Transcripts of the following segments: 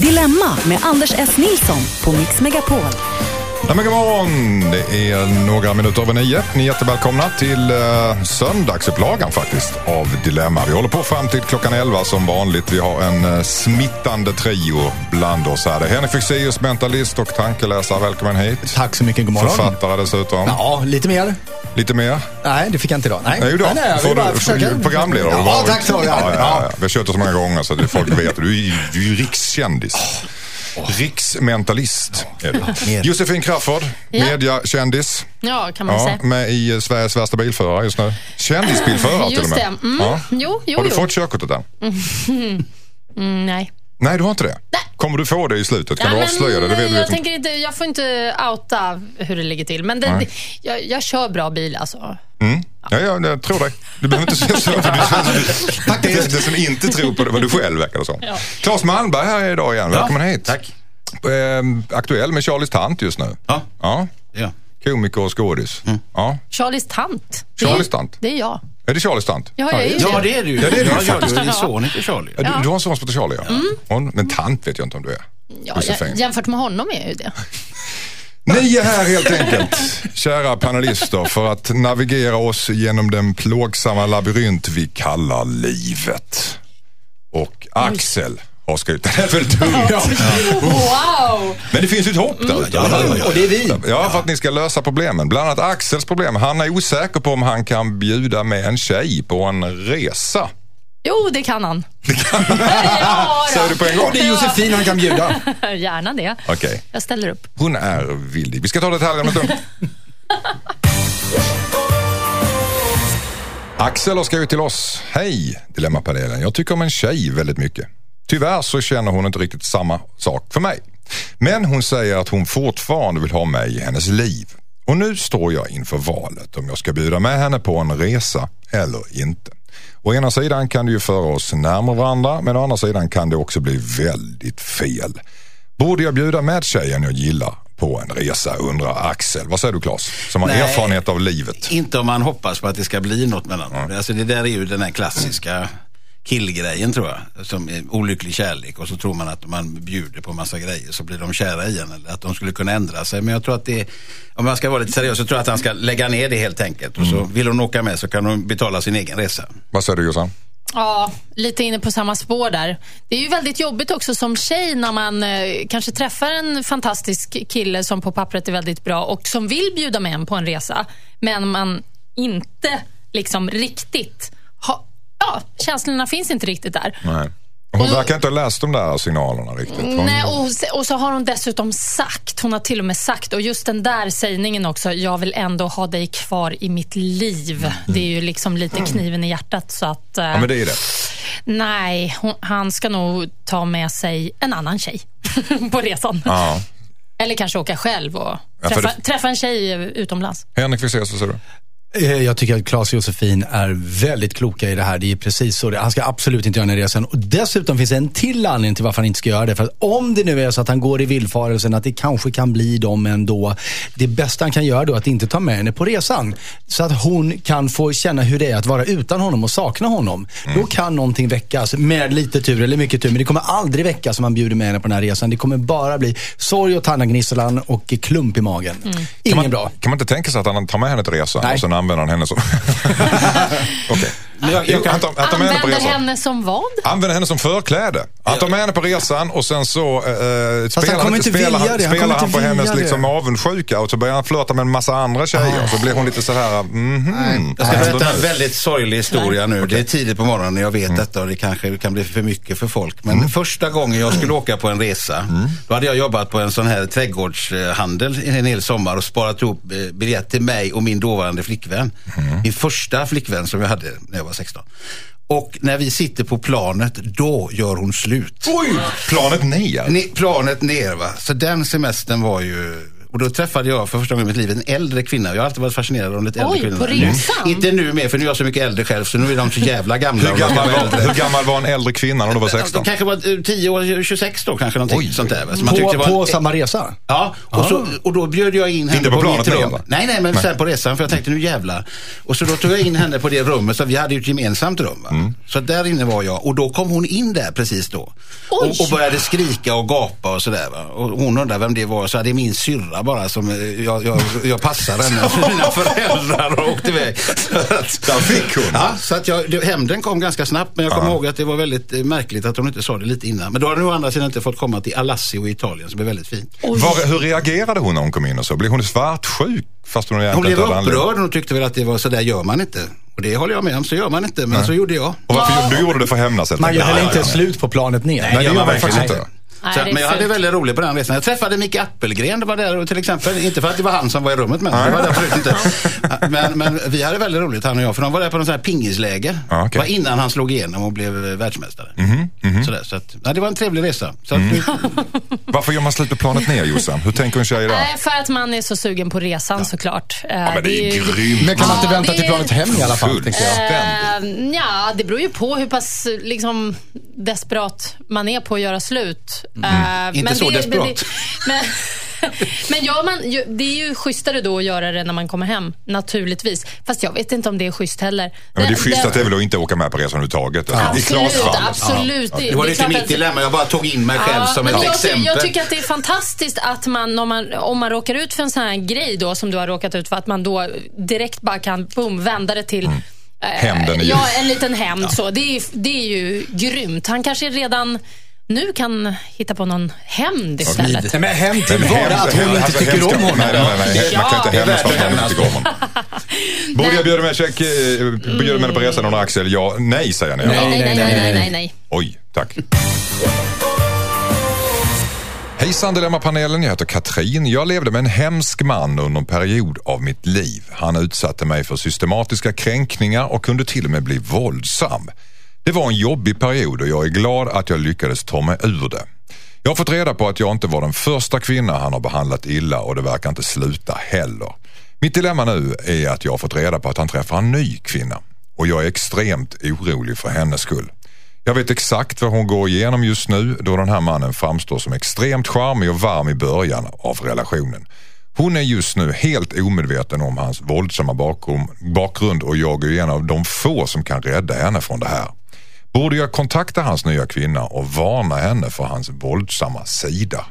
Dilemma med Anders S. Nilsson på Mix Megapol. Ja, men god morgon! Det är några minuter över nio. Ni är jättevälkomna till eh, söndagsupplagan faktiskt av Dilemma. Vi håller på fram till klockan elva som vanligt. Vi har en eh, smittande trio bland oss här. Det är Henrik Fexeus, mentalist och tankeläsare. Välkommen hit. Tack så mycket, god morgon. Författare dessutom. Ja, lite mer. Lite mer? Nej, det fick jag inte idag. Nej, Nej, då. nej, nej Får du, försöka. Programledare Ja, varit. tack så. Ja, ja, Ja. Vi har kört det så många gånger så att folk vet. Du är ju, du är ju rikskändis. Riksmentalist är du. Josefin Crafoord, Ja. mediakändis. Ja, kan man Ja, säga. med i Sveriges värsta bilförare just nu. Kändisbilförare till och Just med. det. Mm. Ja. Jo, jo, Har du jo. fått körkortet än? Mm, nej. Nej, du har inte det? Nej. Kommer du få det i slutet? Kan Ja, du men, avslöja det? det vet, jag, vet tänker inte, jag får inte outa hur det ligger till. Men det, jag, jag kör bra bil alltså. Mm. Ja, ja, jag tror dig. Du behöver inte säga så. för Du, det, det som inte tror på det var du själv verkar det som. Ja. Claes Malmberg här idag igen. Välkommen hit. Tack. Eh, aktuell med Charlies tant just nu. Ja. Ja. Ja. Komiker och skådis. Ja. Charlies tant. Charlies tant? Det är jag. Är det Charlies tant? Ja, jag är ju ja, det. är du ju. Ja, det är du ja, ja, faktiskt. Din son heter Charlie. Ja. Du, du har en son som heter Charlie, ja. Hon, men tant vet jag inte om du är. Ja, jag, jämfört med honom är jag ju det. Ni är här helt enkelt, kära panelister, för att navigera oss genom den plågsamma labyrint vi kallar livet. Och Axel har det är väldigt tungt. Wow! Men det finns ju ett hopp där ute. Ja, ja, ja. Och det är vi. Ja, för att ni ska lösa problemen. Bland annat Axels problem. Han är osäker på om han kan bjuda med en tjej på en resa. Jo, det kan han. ja, Säger du på en gång? Det är Josefin han kan bjuda. Gärna det. Okej. Jag ställer upp. Hon är villig. Vi ska ta detaljerna om en stund. Axel har skrivit till oss. Hej Dilemmapanelen. Jag tycker om en tjej väldigt mycket. Tyvärr så känner hon inte riktigt samma sak för mig. Men hon säger att hon fortfarande vill ha mig i hennes liv. Och nu står jag inför valet om jag ska bjuda med henne på en resa eller inte. Å ena sidan kan det ju föra oss närmare varandra men å andra sidan kan det också bli väldigt fel. Borde jag bjuda med tjejen jag gillar på en resa undrar Axel. Vad säger du Claes? Som har Nej. erfarenhet av livet. Inte om man hoppas på att det ska bli något mellan dem. Alltså det där är ju den här klassiska killgrejen tror jag. Som är olycklig kärlek och så tror man att om man bjuder på massa grejer så blir de kära igen. Eller att de skulle kunna ändra sig. Men jag tror att det, om man ska vara lite seriös, så tror jag att han ska lägga ner det helt enkelt. Och så vill hon åka med så kan hon betala sin egen resa. Vad säger du Jossan? Ja, lite inne på samma spår där. Det är ju väldigt jobbigt också som tjej när man eh, kanske träffar en fantastisk kille som på pappret är väldigt bra och som vill bjuda med en på en resa. Men man inte liksom riktigt Ja, känslorna finns inte riktigt där. Nej. Hon verkar inte ha läst de där signalerna riktigt. Hon- Nej, och, och så har hon dessutom sagt, hon har till och med sagt, och just den där sägningen också, jag vill ändå ha dig kvar i mitt liv. Det är ju liksom lite kniven i hjärtat. Så att, eh, Ja men det är det. Nej, hon, han ska nog ta med sig en annan tjej på resan. Ja. Eller kanske åka själv och Ja, träffa, det- träffa en tjej utomlands. Henrik Fexeus, vad säger du? Eh, Jag tycker att Claes och Josefin är väldigt kloka i det här. Det är precis så Han ska absolut inte göra den resan. Och dessutom finns det en till anledning till varför han inte ska göra det. För att om det nu är så att han går i villfarelsen att det kanske kan bli dem ändå. Det bästa han kan göra då är att inte ta med henne på resan. Så att hon kan få känna hur det är att vara utan honom och sakna honom. Då kan någonting väckas med lite tur eller mycket tur. Men det kommer aldrig väckas om han bjuder med henne på den här resan. Det kommer bara bli sorg och tannagnisslan och klump i magen. Ingen Kan man, bra. kan man inte tänka sig att han tar med henne till resan Nej och använder han henne som... Okej. Okay jag- kan- Använder henne som vad? Använder henne som förkläde. Han tar med henne på resan och sen så eh, han spelar, han, inte spelar, han, spelar han inte på hennes liksom, avundsjuka och så börjar han flörta med en massa andra tjejer. Och så blir hon lite så här, mhm. Jag ska berätta en väldigt sorglig historia nu. Det är tidigt på morgonen och jag vet detta och det kanske kan bli för mycket för folk. Men första gången jag skulle åka på en resa, då hade jag jobbat på en sån här trädgårdshandel en hel sommar och sparat ihop eh, biljett till mig och min dåvarande flickvän. Min första flickvän som jag hade när jag var 16. Och när vi sitter på planet, då gör hon slut. Oj! Planet ner. Ne- planet ner va. Så den semestern var ju Och då träffade jag för första gången i mitt liv en äldre kvinna. Jag har alltid varit fascinerad av lite äldre Oj, kvinnor. på resan? Inte nu mer, för nu är jag så mycket äldre själv, så nu är de så jävla gamla. Hur gammal, var, äldre. hur gammal var en äldre kvinna när du var 16? Kanske var eh, 10 år, 26 då kanske någonting Oj. sånt där. Så man tyckte På, det var på samma resa? Ja, och, så, och då bjöd jag in henne Inte på planet mitt med, rum. Nej, nej, men sen på resan för jag tänkte nu jävlar. Och så då tog jag in henne på det rummet, så vi hade ju ett gemensamt rum. Va? Mm. Så där inne var jag och då kom hon in där precis då. Och, och började skrika och gapa och sådär. Och hon undrade vem det var, så det är min syrra bara som eh, jag, jag, jag passar henne för mina föräldrar och åkte iväg. Där fick hon. Ja, så att jag, det, hämnden kom ganska snabbt men jag kommer Ja. ihåg att det var väldigt eh, märkligt att hon inte sa det lite innan. Men då hade hon å andra sidan inte fått komma till Alassio i Italien som är väldigt fint. Var, hur reagerade hon när hon kom in och så? Blev hon svartsjuk? Fast hon Hon blev upprörd och tyckte väl att det var så där gör man inte. Och det håller jag med om, så gör man inte. Men så gjorde jag. Och varför, du gjorde det för att hämnas Man gör väl inte Ja, ja, slut på planet ner? Nej, det gör man faktiskt Nej. inte. Nej, Så, det men jag hade väldigt roligt på den resan. Jag träffade Micke Appelgren, det var där till exempel. Inte för att det var han som var i rummet med mig, det var det absolut inte. Men, men vi hade väldigt roligt han och jag, för de var där på någon sån här pingisläger. Ja, okej. Det var innan han slog igenom och blev eh, världsmästare. Mhm, Sådär, så att, ja, det var en trevlig resa. Så att, Varför gör man slut på planet ner Jossan? Hur tänker en tjej där? Nej, för att man är så sugen på resan såklart. Ja, men det är ju- grymt. Men kan man inte Ja, vänta det till är- planet hem i alla fall? Tänker jag. Eh, ja, det beror ju på hur pass liksom, desperat man är på att göra slut. Eh, Inte så desperat. Men, det, men, men gör man, det är ju schysstare då att göra det när man kommer hem, naturligtvis. Fast jag vet inte om det är schysst heller. Ja, men det är schysst Den- att det är väl att inte åka med på resan överhuvudtaget. I Absolut, absolut. Det, det var det är lite mitt dilemma, jag bara tog in mig själv Ja, som ett jag, exempel. jag tycker att det är fantastiskt att man om, man, om man råkar ut för en sån här grej då, som du har råkat ut för, att man då direkt bara kan boom, vända det till Mm. Eh, Hämnden är ju- Ja, en liten hämnd. Så. Det, är, det är ju grymt. Han kanske redan nu kan hitta på någon hämnd istället. Nej, men hem till bara hem- att hon inte alltså, tycker om honom. Nej, nej, nej. Man kan inte Ja. hämnas för att värt inte tycker om honom. Borde jag bjuda med, check, eh, bjuda med på resan under Axel? Ja, nej säger ni. Nej, nej, nej, nej, nej, nej, nej. Oj, tack. Hejsan Dilemmapanelen, jag heter Katrin. Jag levde med en hemsk man under en period av mitt liv. Han utsatte mig för systematiska kränkningar och kunde till och med bli våldsam. Det var en jobbig period och jag är glad att jag lyckades ta mig ur det. Jag har fått reda på att jag inte var den första kvinna han har behandlat illa och det verkar inte sluta heller. Mitt dilemma nu är att jag har fått reda på att han träffar en ny kvinna och jag är extremt orolig för hennes skull. Jag vet exakt vad hon går igenom just nu då den här mannen framstår som extremt charmig och varm i början av relationen. Hon är just nu helt omedveten om hans våldsamma bakgrund, och jag är en av de få som kan rädda henne från det här. Borde jag kontakta hans nya kvinna och varna henne för hans våldsamma sida?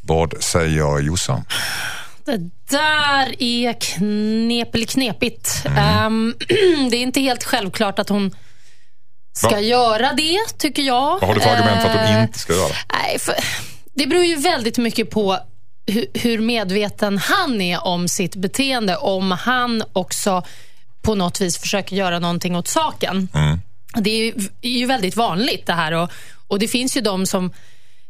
Vad säger Jossan? Det där är knep, knepigt. Mm. Ehm, det är inte helt självklart att hon ska Va? göra det, tycker jag. Vad har du för argument för att hon Eh, inte ska göra det? Nej, för, det beror ju väldigt mycket på hur, hur medveten han är om sitt beteende. Om han också på något vis försöker göra någonting åt saken. Det är ju, är ju väldigt vanligt det här. Och, och Det finns ju de som,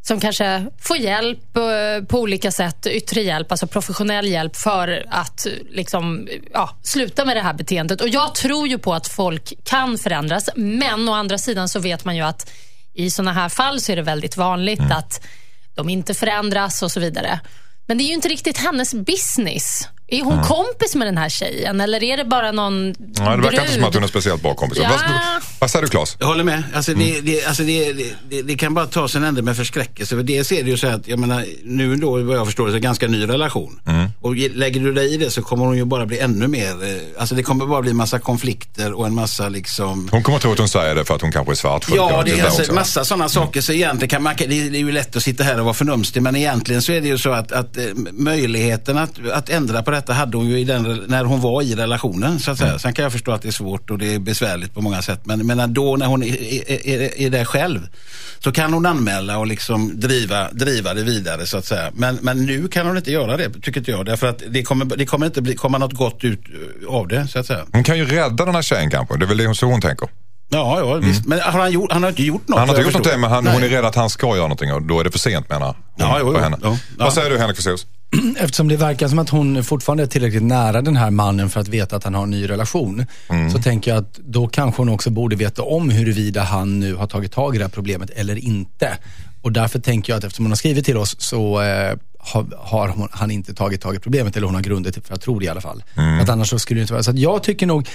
som kanske får hjälp eh, på olika sätt, yttre hjälp, alltså professionell hjälp för att liksom, ja, sluta med det här beteendet. Och Jag tror ju på att folk kan förändras, men å andra sidan så vet man ju att i såna här fall så är det väldigt vanligt att de inte förändras och så vidare. Men det är ju inte riktigt hennes business. Är hon kompis med den här tjejen eller är det bara någon Nej, det verkar brud? inte som att hon är speciellt bra kompis. Ja. Vad, vad säger du Claes? Jag håller med. Alltså, Mm. det, det, alltså det, det, det, det kan bara ta sig en ände med förskräckelse. För dels är det ju så att, jag menar, nu då vad jag förstår det, så är det en ganska ny relation. Mm. Och ge- lägger du dig i det så kommer hon ju bara bli ännu mer, eh, alltså det kommer bara bli massa konflikter och en massa liksom Hon kommer tro att hon säger det för att hon kanske är svartsjuk. Ja, det är alltså. Mm. massa sådana saker. Så egentligen kan man, det är det är ju lätt att sitta här och vara förnumstig men egentligen så är det ju så att, att eh, möjligheten att, att ändra på detta hade hon ju i den, när hon var i relationen. Så att säga. Mm. Sen kan jag förstå att det är svårt och det är besvärligt på många sätt. Men, men då när hon är, är, är, är där själv så kan hon anmäla och liksom driva, driva det vidare så att säga. Men, men nu kan hon inte göra det tycker inte jag. Därför att det kommer, det kommer inte bli, komma något gott ut av det så att säga. Hon kan ju rädda den här tjejen kanske. Det är väl det hon- så hon tänker. Ja, ja visst. Men har han, gjort, han har inte gjort något. Han har inte gjort förstår. någonting men han, hon är rädd att han ska göra någonting och då är det för sent menar hon Ja, jo, henne. Ja, ja. Vad säger du Henrik Fexeus? Eftersom det verkar som att hon fortfarande är tillräckligt nära den här mannen för att veta att han har en ny relation. Så tänker jag att då kanske hon också borde veta om huruvida han nu har tagit tag i det här problemet eller inte. Och därför tänker jag att eftersom hon har skrivit till oss så eh, har, har hon, han inte tagit tag i problemet, eller hon har grunder till, för jag tror det i alla fall. Mm. Att annars så skulle det inte vara. Så jag tycker nog,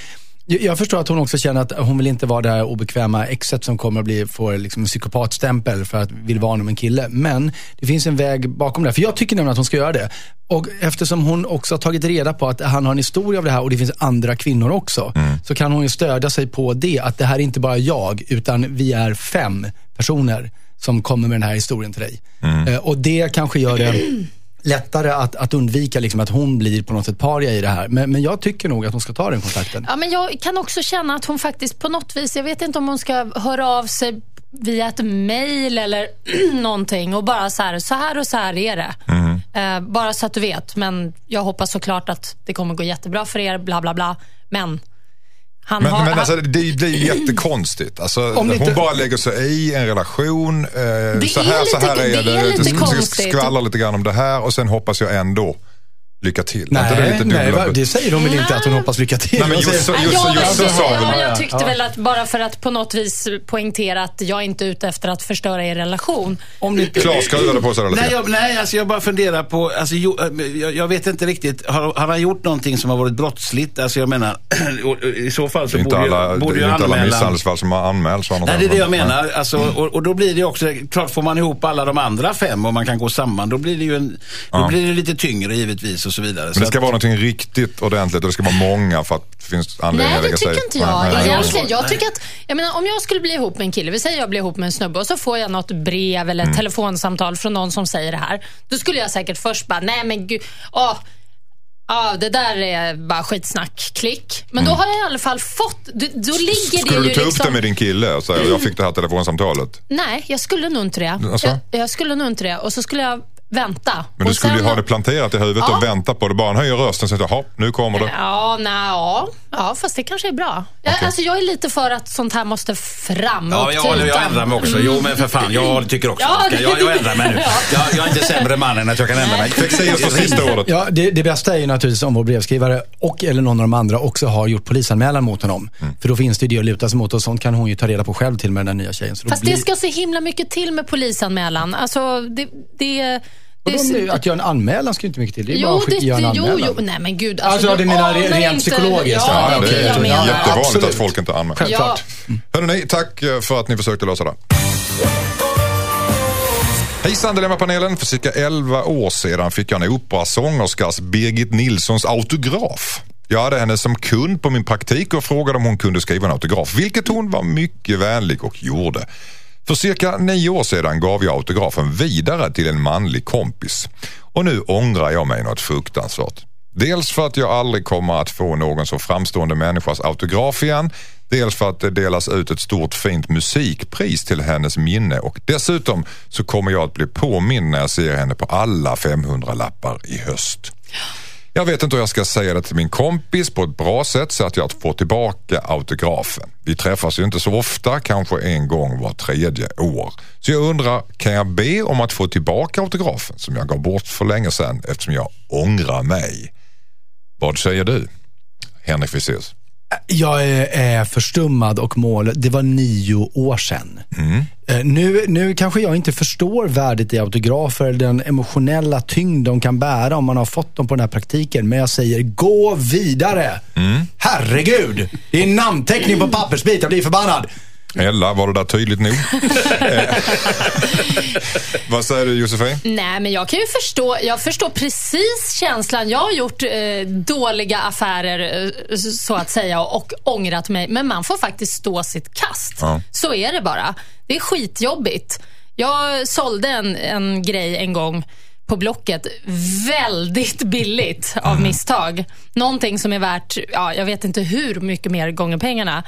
jag förstår att hon också känner att hon vill inte vara det här obekväma exet som kommer att bli, få liksom en psykopatstämpel för att vill vara med en kille. Men det finns en väg bakom det. För jag tycker nämligen att hon ska göra det. Och eftersom hon också har tagit reda på att han har en historia av det här och det finns andra kvinnor också. Mm. Så kan hon ju stödja sig på det. Att det här är inte bara jag, utan vi är fem personer som kommer med den här historien till dig. Mm. Eh, och det kanske gör det lättare att, att undvika liksom att hon blir på något sätt paria i det här. Men, men jag tycker nog att hon ska ta den kontakten. Ja, men jag kan också känna att hon faktiskt på något vis, jag vet inte om hon ska höra av sig via ett mail eller någonting och bara så här, så här och så här är det. Mm. Eh, bara så att du vet. Men jag hoppas såklart att det kommer gå jättebra för er, bla bla bla. Men han men, har, men alltså, det, ju jättekonstigt. Alltså, hon inte... bara lägger sig i en relation. Eh, så här, lite, så här är det. det är lite konstigt. skvallrar lite grann om det här och sen hoppas jag ändå lycka till. Nej, det, nej det säger hon väl inte att hon hoppas lycka till. Nej, men sa väl. Jag tyckte ja. väl att bara för att på något vis poängtera att jag är inte ute efter att förstöra er relation. Om ni Klas skruvade på sig nej, jag, nej, alltså jag bara funderar på, alltså, jo, eh, jag, jag, vet inte riktigt, har, har, han gjort någonting som har varit brottsligt? Alltså jag menar, i så fall så borde, alla, ju, borde ju anmäla. Det är inte alla misshandelsfall som har anmälts. Nej, det är det jag menar. Alltså, och, och, då blir det också, klart får man ihop alla de andra fem och man kan gå samman, då blir det ju en, då ja. blir det lite tyngre givetvis och så vidare. Men det ska vara någonting riktigt ordentligt och det ska vara många för att det finns anledning Nej, att lägga sig. Nej, det tycker inte jag. Egentligen, jag tycker att, jag menar, om jag skulle bli ihop med en kille, vi säger jag blir ihop med en snubbe och så får jag något brev eller mm. telefonsamtal från någon som säger det här. Då skulle jag säkert först bara, nej men gud, åh, Ja, det där är bara skitsnack. Klick. Men mm. då har jag i alla fall fått... Då, då ligger skulle det du ta upp liksom... det med din kille och säga, jag fick det här telefonsamtalet? Nej, jag skulle nog inte det. Alltså? Jag, jag, skulle nog inte det. Och så skulle jag vänta. Men du skulle sen, ju ha det planterat i huvudet ja. och vänta på det. Bara han höjer rösten så att nu kommer det. Ja, nej, ja. ja, fast det kanske är bra. Jag, okay. alltså, jag är lite för att sånt här måste fram. Ja, jag, jag ändrar mig också. Jo, men för fan, jag tycker också ja, det. Jag, jag ändrar mig nu. Jag, jag, är inte sämre man än att jag kan ändra mig. Fexeus på sista ordet. Ja, det, det, bästa är ju naturligtvis om vår brevskrivare och eller någon av de andra också har gjort polisanmälan mot honom. Mm. För då finns det det att luta sig mot och sånt kan hon ju ta reda på själv till med den nya tjejen. Fast blir... det ska så himla mycket till med polisanmälan. Alltså, det, det det, att göra en anmälan ska inte mycket till. Det är jo, bara att göra en anmälan. Jo, jo, nej men gud. Alltså, alltså du menar rent inte, psykologiskt? Ja, ja, det, är, det är jättevanligt att folk inte anmäler. Självklart. Ja. Hörrni, tack eh, för att ni försökte lösa det. Hejsan Dilemmapanelen! För cirka 11 år sedan fick jag en operasångerskas Birgit Nilssons autograf. Jag hade henne som kund på min praktik och frågade om hon kunde skriva en autograf, vilket hon var mycket vänlig och gjorde. För cirka nio år sedan gav jag autografen vidare till en manlig kompis. Och nu ångrar jag mig något fruktansvärt. Dels för att jag aldrig kommer att få någon så framstående människas autograf igen. Dels för att det delas ut ett stort fint musikpris till hennes minne och dessutom så kommer jag att bli påminn när jag ser henne på alla 500-lappar i höst. Jag vet inte hur jag ska säga det till min kompis på ett bra sätt så att jag får tillbaka autografen. Vi träffas ju inte så ofta, kanske en gång var tredje år. Så jag undrar, kan jag be om att få tillbaka autografen som jag gav bort för länge sedan eftersom jag ångrar mig? Vad säger du? Henrik Fexeus. Jag är förstummad och mål. Det var nio år sedan. Mm. Eh, nu, nu kanske jag inte förstår värdet i autografer, den emotionella tyngd de kan bära om man har fått dem på den här praktiken. Men jag säger, gå vidare! Mm. Herregud! Det är namnteckning på pappersbit, jag blir förbannad. Ella, var det där tydligt nog? Vad säger du Josefin? Nej, men jag kan ju förstå, jag förstår precis känslan. Jag har gjort eh, dåliga affärer eh, så att säga och ångrat mig. Men man får faktiskt stå sitt kast. Ja. Så är det bara. Det är skitjobbigt. Jag sålde en, en grej en gång på Blocket väldigt billigt av mm. misstag. Någonting som är värt, ja, jag vet inte hur mycket mer gånger pengarna.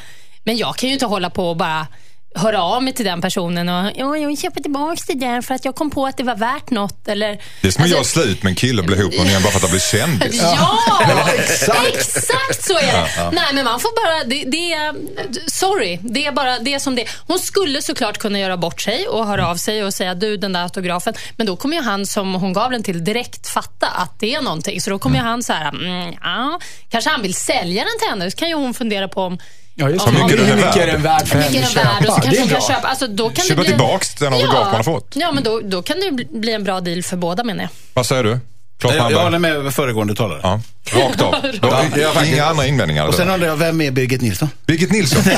Men jag kan ju inte hålla på och bara höra av mig till den personen och ja, jag vill köpa tillbaka det där för att jag kom på att det var värt något. Eller, det är som alltså, att göra slut med en kille och bli ihop med bara för att han blir kändis. Ja, exakt. exakt så är det. Ja, ja. Nej, men man får bara, det, det, är, sorry, det är bara det är som det Hon skulle såklart kunna göra bort sig och höra av sig och säga du den där autografen. Men då kommer ju han som hon gav den till direkt fatta att det är någonting. Så då kommer mm. ju han så här, mm, ja, kanske han vill sälja den till henne. Så kan ju hon fundera på om Ja, just det. Hur mycket, hur mycket är den värd för henne att köpa? det är bra. Köpa, alltså, då kan köpa det bli... tillbaks den autograf ja, man har fått. Ja, men då, då kan det bli en bra deal för båda menar jag. Vad säger du? Claes Jag, jag håller med föregående talare. Ja, rakt av. Då, Ja, jag faktiskt- inga andra invändningar? Och sen undrar jag, vem är Birgit Nilsson? Birgit Nilsson? Får,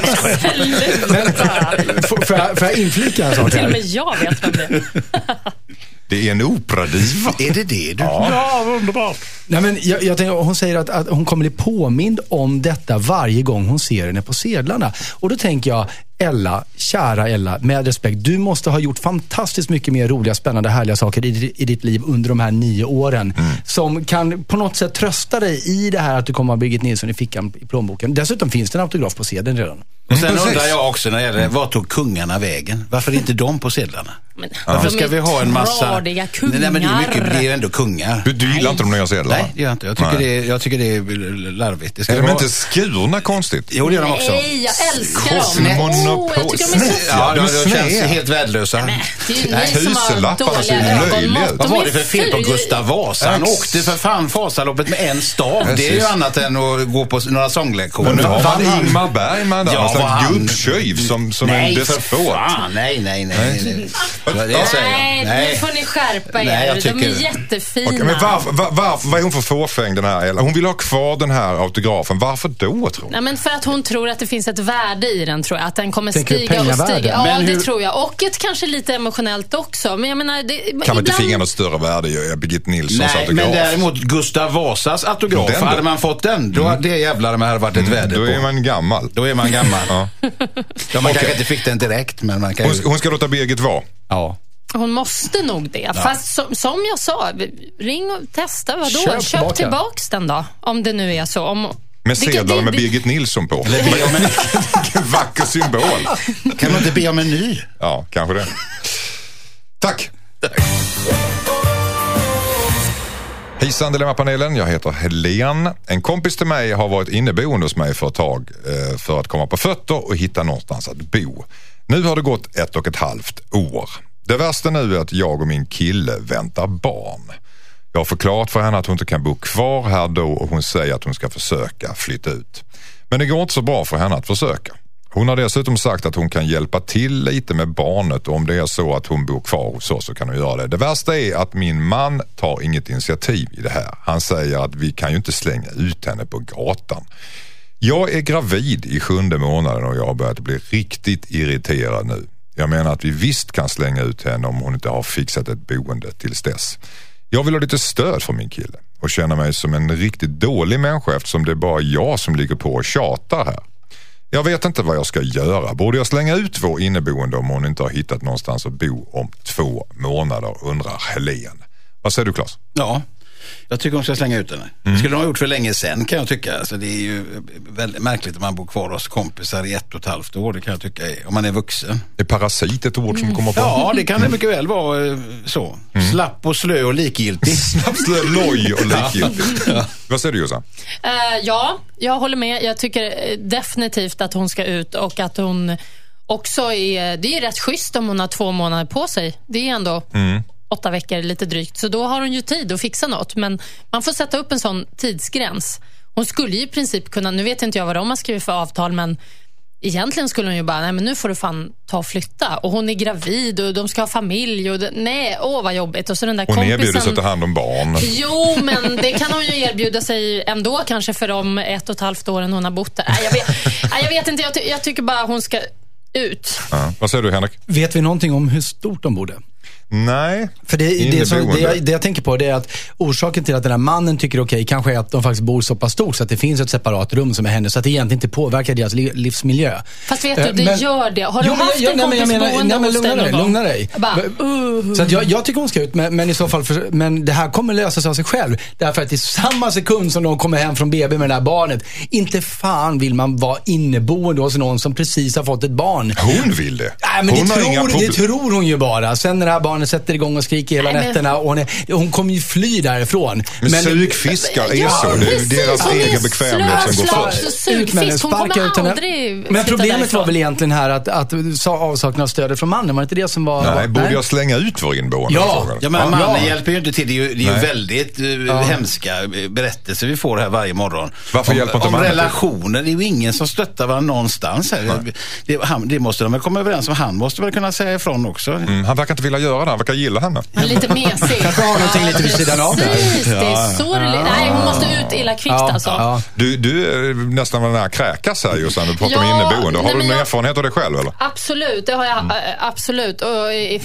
jag, får jag inflika en sak Till och här? med jag vet vem det är. Det är en operadiva. Är det det du? Ja. underbart. Nej, men jag, jag tänker, hon säger att, att hon kommer bli påmind om detta varje gång hon ser henne på sedlarna. Och då tänker jag, Ella, kära Ella, med respekt. Du måste ha gjort fantastiskt mycket mer roliga, spännande, härliga saker i, i ditt liv under de här nio åren. Som kan på något sätt trösta dig i det här att du kommer ha Birgit Nilsson i fickan i plånboken. Dessutom finns det en autograf på sedeln redan. Och sen Precis. undrar jag också när det gäller, vart tog kungarna vägen? Varför är inte de på sedlarna? Men, Varför de ska är vi ha en massa... Tradiga kungar. Nej, men det är, mycket, det är ju ändå kungar. Du, du gillar inte de nya sedlarna? Nej, det gör jag inte. Jag tycker, Nej. det är, jag tycker det är larvigt. Det ska Är de vara... inte skurna konstigt? Jo, det gör de också. Nej, jag älskar dem. Snett. Oh, jag tycker de är så Snett. Ja, de de, är de känns helt värdelösa. Det är ju Nej, ni som har tusenlapparna ser dåliga löjliga ögonmått. ut. Vad var är det för fel på. Gustav Vasa? Han åkte för fan Vasaloppet med en stav. Det är ju annat än att gå på några sånglektioner. Nu har man Ingmar Bergman där, någon slags gubbtjöjv som, som nej, en despot. för fan. Nej, nej, nej. Nej, nej. Ja, Det säger jag. Nej, nu får ni skärpa er. Nej, jag De tycker- är jättefina. Okej, men varför, var, varför, vad är hon för fåfäng den här Ella? Hon vill ha kvar den här autografen. Varför då tror Nej, men för att hon tror att det finns ett värde i den, tror jag. Att den kommer Tänker stiga och stiga. Ja, Men det hur- tror jag. Och ett kanske lite emotionellt också. Men jag menar, det, Kan man inte finga något större värde i Birgit Nilssons Nej, autograf? men däremot Gustav Vasas autograf, Den då? hade man fått den, då hade det jävlar med hade varit ett värde Då på. är man gammal. Då är man gammal. Ja. Ja, man kanske inte fick den direkt, men man kan Hon, ju... hon ska låta Birgit vara. Ja. Hon måste nog det. Fast som, som jag sa, ring och testa. Vadå? Köp Köp, tillbaka. tillbaks den då. Om det nu är så. Om, Med det- med Birgit Nilsson på. Vilken vacker symbol. Kan man inte be om en ny? Ja, kanske det. Tack. Hejsan Dilemmapanelen, jag heter Helen. En kompis till mig har varit inneboende hos mig för ett tag eh, för att komma på fötter och hitta någonstans att bo. Nu har det gått ett och ett halvt år. Det värsta nu är att jag och min kille väntar barn. Jag har förklarat för henne att hon inte kan bo kvar här då och hon säger att hon ska försöka flytta ut. Men det går inte så bra för henne att försöka. Hon har dessutom sagt att hon kan hjälpa till lite med barnet och om det är så att hon bor kvar hos oss så kan hon göra det. Det värsta är att min man tar inget initiativ i det här. Han säger att vi kan ju inte slänga ut henne på gatan. Jag är gravid i sjunde månaden och jag har börjat bli riktigt irriterad nu. Jag menar att vi visst kan slänga ut henne om hon inte har fixat ett boende tills dess. Jag vill ha lite stöd från min kille och känner mig som en riktigt dålig människa eftersom det är bara jag som ligger på och tjatar här. Jag vet inte vad jag ska göra. Borde jag slänga ut vår inneboende om hon inte har hittat någonstans att bo om två månader, undrar Helen. Vad säger du Claes? Ja, jag tycker hon ska slänga ut henne. Det skulle de ha gjort för länge sedan kan jag tycka. Alltså, det är ju väldigt märkligt att man bor kvar hos kompisar i ett och ett halvt år. Det kan jag tycka är, om man är vuxen. Är parasit ett ord som kommer på? Ja, det kan det mycket väl vara eh, så. Slapp och slö och likgiltig. Snapslö, loj och likgiltigt. Vad säger du Jossan? Eh, ja, jag håller med. Jag tycker eh, definitivt att hon ska ut och att hon också är... Det är rätt schysst om hon har två månader på sig. Det är ändå åtta veckor lite drygt. Så då har hon ju tid att fixa något. Men man får sätta upp en sån tidsgräns. Hon skulle ju i princip kunna... Nu vet inte jag vad de har skrivit för avtal, men Egentligen skulle hon ju bara, nej men nu får du fan ta och flytta. Och hon är gravid och de ska ha familj. Och det, nej, åh vad jobbigt. Och så den där Hon kompisen... erbjuder sig att ta hand om barn. Jo, men det kan hon ju erbjuda sig ändå kanske för de ett och ett halvt åren hon har bott där. Nej, jag, vet, nej, jag vet inte, jag, ty jag tycker bara hon ska ut. Ja. Vad säger du Henrik? Vet vi någonting om hur stort de bodde? Nej. För det, det, som, det, Inneboende. jag, det jag tänker på det är att orsaken till att den här mannen tycker okej kanske är att de faktiskt bor så pass stort så att det finns ett separat rum som är hennes. Så att det egentligen inte påverkar deras li, livsmiljö. Fast vet Eh, du, det men- gör det. Har du Jo, haft jag- en kompis menar- boende nej, men hos dig någon gång? lugna dig. Bara, uh, Så att jag, jag tycker hon ska ut, men, men i så fall, för, men det här kommer lösa sig av sig själv. Därför att i samma sekund som de kommer hem från BB med det här barnet, inte fan vill man vara inneboende hos någon som precis har fått ett barn. Hon vill det. Nej, men hon det har inga tror, det tror hon ju bara. Sen när det här barnet sätter igång och skriker hela Nej, men- nätterna och hon, är, hon kommer ju fly därifrån. Men, sugfiskar är Ja, så. Det är precis. deras Hon egen bekvämlighet som går först. Sugfisk, hon kommer sparka ut henne. aldrig Men problemet var väl egentligen här att, att sa- avsaknad av stödet från mannen, var det inte det som var... Nej, var, borde jag slänga ut vår inneboende? Ja. Ja, men mannen Ja. hjälper ju inte till. Det är ju, det är ju väldigt uh, hemska eh, berättelser vi får här varje morgon. Varför om, hjälper inte Om mannen till? relationer. Det är ju ingen som stöttar varandra någonstans här. Det, han, det måste de väl komma överens om. Han måste väl kunna säga ifrån också. Mm, han verkar inte vilja göra det, han verkar gilla henne. Han är lite mesig. Kanske har någonting lite vid sidan av. Precis, det är så det li- Nej, hon måste ut illa kvickt Ja, alltså. ja. Du, du är nästan den här kräkas här just när du pratar om Ja, inneboende. Har nej, du någon jag- erfarenhet av det själv eller? Absolut, det har jag Mm. äh, absolut. Och, eh,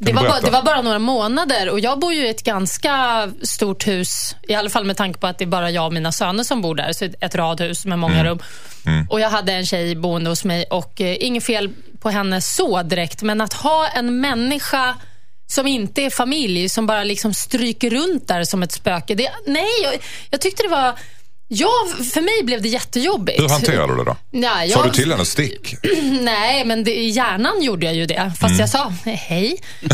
det, var bara, det var bara några månader och jag bor ju i ett ganska stort hus. I alla fall med tanke på att det är bara jag och mina söner som bor där. Så ett radhus med många Mm. rum. Och Jag hade en tjej boende hos mig och eh, inget fel på henne så direkt. Men att ha en människa som inte är familj, som bara liksom stryker runt där som ett spöke. Det, nej, jag, jag tyckte det var... Ja, för mig blev det jättejobbigt. Hur hanterar du det då? Ja, Sa jag- du till henne stick? Nej, men det, i hjärnan gjorde jag ju det. Fast Mm. jag sa hej. Men,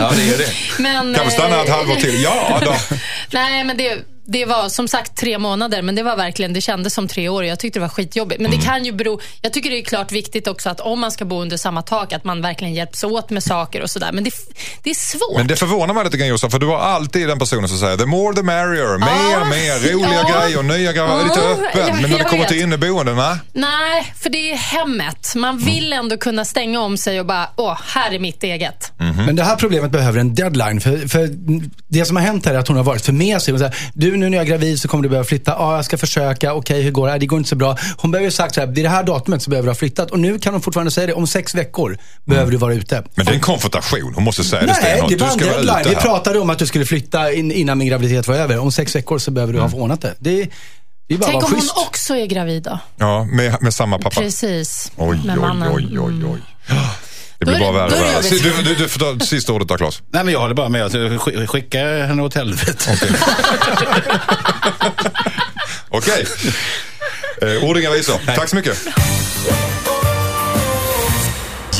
ja, det är det. men, Kan vi stanna ett eh, halvår till? Ja då. Nej, men det, det var som sagt tre månader, men det var verkligen, det kändes som tre år. Jag tyckte det var skitjobbigt. Men Mm. det kan ju bero, jag tycker det är klart viktigt också att om man ska bo under samma tak, att man verkligen hjälps åt med saker och sådär. Men det, det är svårt. Men det förvånar mig lite grann Jossan, för du var alltid den personen som säger the more the merrier, mer, Ja. mer, roliga Ja. grejer, nya grejer, lite Ja, öppen. Men när det kommer till inneboende, nej. Nej, för det är hemmet. Man Mm. vill ändå kunna stänga om sig och bara, åh, här är mitt eget. Mhm. Men det här problemet behöver en deadline. För, för det som har hänt här är att hon har varit för mesig. Säger, du nu när jag är gravid så kommer du behöva flytta. Ja, jag ska försöka. Okej, hur går det? Det går inte så bra. Hon behöver ju sagt så här, det är det här datumet så behöver du ha flyttat. Och nu kan hon fortfarande säga det. Om sex veckor behöver du vara ute. Men det är en konfrontation. Hon måste säga det Nej, stenhårt. det är Du bara en ska vara deadline. Vi pratade om att du skulle flytta in, innan min graviditet var över. Om sex veckor så behöver du ha ordnat det. Det det Tänk om hon schysst. också är gravid då? Ja, med, med samma pappa. Precis. Oj, med oj, mannen. oj, oj, oj. Det Då blir är bara värre då är och värre. Du, du, du får ta sista ordet där Claes. Nej, men jag håller bara med. Alltså, sk- skicka henne åt helvete. Okej. Eh, ord inga visor. Tack så mycket.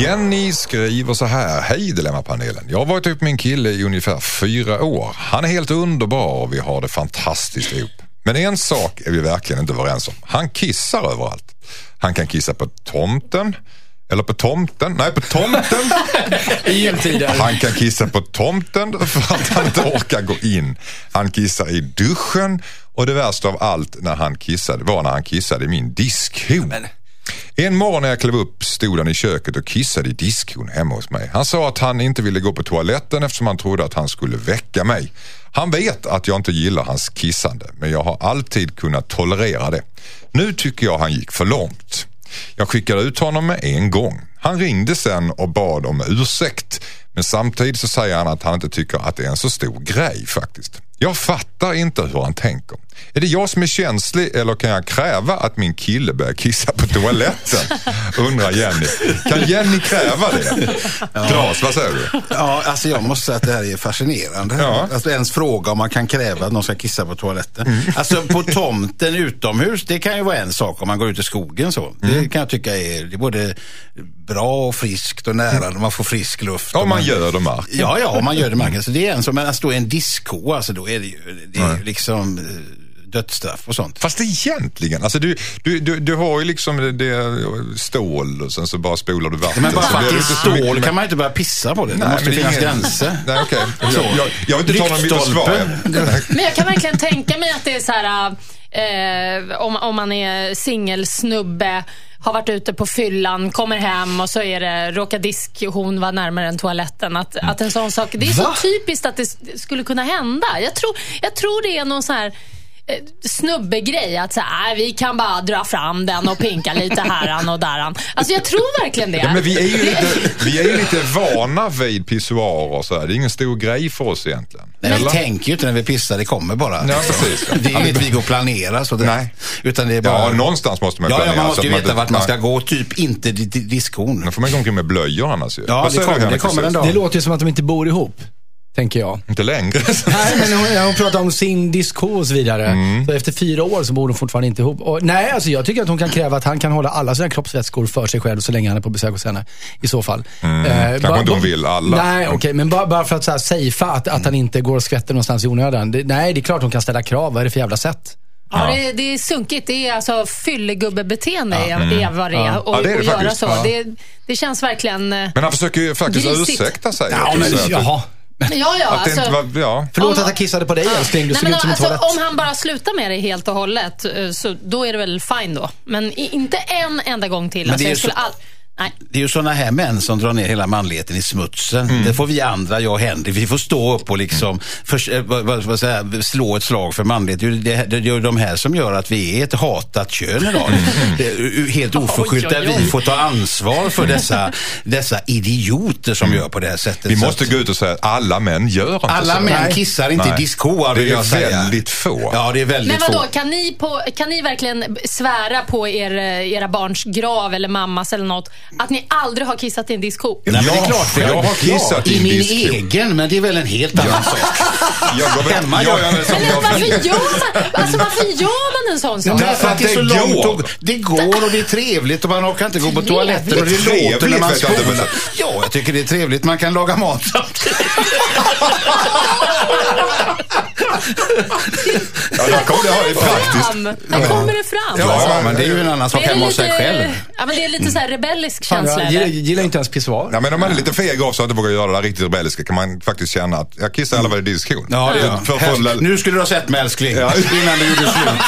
Jenny skriver så här. Hej Dilemmapanelen. Jag har varit ihop med min kille i ungefär fyra år. Han är helt underbar och vi har det fantastiskt ihop. Men en sak är vi verkligen inte överens om. Han kissar överallt. Han kan kissa på tomten. Eller på tomten. Nej, på tomten. I jultider. Han kan kissa på tomten för att han inte orkar gå in. Han kissar i duschen och det värsta av allt när han kissade var när han kissade i min diskhon. En morgon när jag klev upp stod han i köket och kissade i diskhon hemma hos mig. Han sa att han inte ville gå på toaletten eftersom han trodde att han skulle väcka mig. Han vet att jag inte gillar hans kissande men jag har alltid kunnat tolerera det. Nu tycker jag han gick för långt. Jag skickade ut honom med en gång. Han ringde sen och bad om ursäkt. Men samtidigt så säger han att han inte tycker att det är en så stor grej faktiskt. Jag fattar inte hur han tänker. Är det jag som är känslig eller kan jag kräva att min kille börjar kissa på toaletten? Undrar Jenny. Kan Jenny kräva det? Claes, vad säger du? Ja, alltså jag måste säga att det här är fascinerande. Ja. Alltså ens fråga om man kan kräva att någon ska kissa på toaletten. Alltså på tomten utomhus, det kan ju vara en sak om man går ut i skogen så. Det kan jag tycka är, det är både bra och friskt och nära när man får frisk luft. Om och man gör det mark. Ja, ja, om man gör det marken. Så det är en som, men att stå i en diskko, alltså då är det ju, det är ju liksom eh, dödsstraff och sånt. Fast egentligen, alltså du, du, du, du har ju liksom det, det stål och sen så bara spolar du vatten. Men bara så för att det är stål kan man inte börja pissa på det. Det Nej, måste men finnas ingen- gränser. Nej, okej. Jag, jag, jag vill inte ta någon försvar. Men jag kan verkligen tänka mig att det är så här, eh, om, om man är singelsnubbe, har varit ute på fyllan, kommer hem och så är det, råkar diskhon vara närmare än toaletten. Att, att en sån sak, det är Va? så typiskt att det skulle kunna hända. Jag tror, jag tror det är någon sån här snubbegrej. Att så här, "Nej, vi kan bara dra fram den och pinka lite häran och däran. Alltså jag tror verkligen det. Ja, men vi är ju lite, vi är ju lite vana vid pissoarer och så här. Det är ingen stor grej för oss egentligen. Nej, vi tänker ju inte när vi pissar, det kommer bara. Ja, precis. Det är inget vi går och planerar. Så det, Nej. Utan det är bara... Ja, någonstans måste man Ja, planera. ja, man måste ju veta inte- vart man ska Nej. gå. Typ inte di- di- diskon. Då får man gå omkring med blöjor annars ju. Ja, det kommer- det kommer en dag. Det låter ju som att de inte bor ihop. Tänker jag. Inte längre. Nej, men hon, hon pratar om sin disco och så vidare. Mm. Så efter fyra år så bor de fortfarande inte ihop. Och, nej, alltså jag tycker att hon kan kräva att han kan hålla alla sina kroppsvätskor för sig själv så länge han är på besök hos henne. I så fall. Mm. Eh, Kanske bara- inte hon vill alla. Nej, okej. men bara, bara för att så här, safea att, att han inte går och skvätter någonstans i onödan. Det, nej, det är klart hon kan ställa krav. Vad är det för jävla sätt? Ja, det, det är sunkigt. Det är alltså fyllegubbebeteende är, är vad det är. Ja. Och, Ja, det är det och göra så. Ja. Det, det känns verkligen... eh, Men han försöker ju faktiskt Grisigt. ursäkta sig. Ja, men, att- jaha. Ja, ja. Att det inte Alltså, var, ja. Förlåt Om- att jag kissade på dig älskling, du Nej, såg men ut som en alltså, toalett. om han bara slutar med det helt och hållet, eh, så då är det väl fine då. Men inte en enda gång till. Men Alltså, det är jag ju skulle så- all... Nej. Det är ju sådana här män som drar ner hela manligheten i smutsen. Mm. Det får vi andra, jag och Henrik, vi får stå upp och liksom för, eh, vad, vad, vad säger, slå ett slag för manlighet. Det det, det är ju de här som gör att vi är ett hatat kön idag. Mm. Helt oförskyllt där vi får ta ansvar för dessa, dessa idioter som gör på det här sättet. Mm. Vi måste gå ut och säga att alla män gör inte alla så. män Nej. kissar inte Nej. i diskoar Det är jag säga. väldigt få. Ja, det är väldigt Men vadå, få. kan ni, på, kan ni verkligen svära på er, eh, era barns grav eller mammas eller något att ni aldrig har kissat i en diskho? Nej, men det är klart, för jag har kissat i i en min diskho. egen, men det är väl en helt annan sak. Jag går väl- Hemma gör jag det som jag varför vill. gör man, alltså, varför gör man en sån sak? Därför att det är så långt går. och det går och det är trevligt och man orkar inte gå på toaletten och det låter när man jag spolar. Ja, jag tycker det är trevligt. Man kan laga mat samtidigt. Ja, där kom det. Fram. Där kommer det fram. Ja, men det är ju en annan sak hemma hos sig själv. Ja, men det är lite så här rebellisk Fan, känsla. jag gillar, gillar inte ens pissoar. Ja, men om man är lite feg av så att inte vågar göra det riktigt rebelliska kan man faktiskt känna att jag kissar i alla fall i diskon. Ja, det gör För, för, Här- Nu skulle du ha sett mig älskling, Ja. innan du gjorde slut.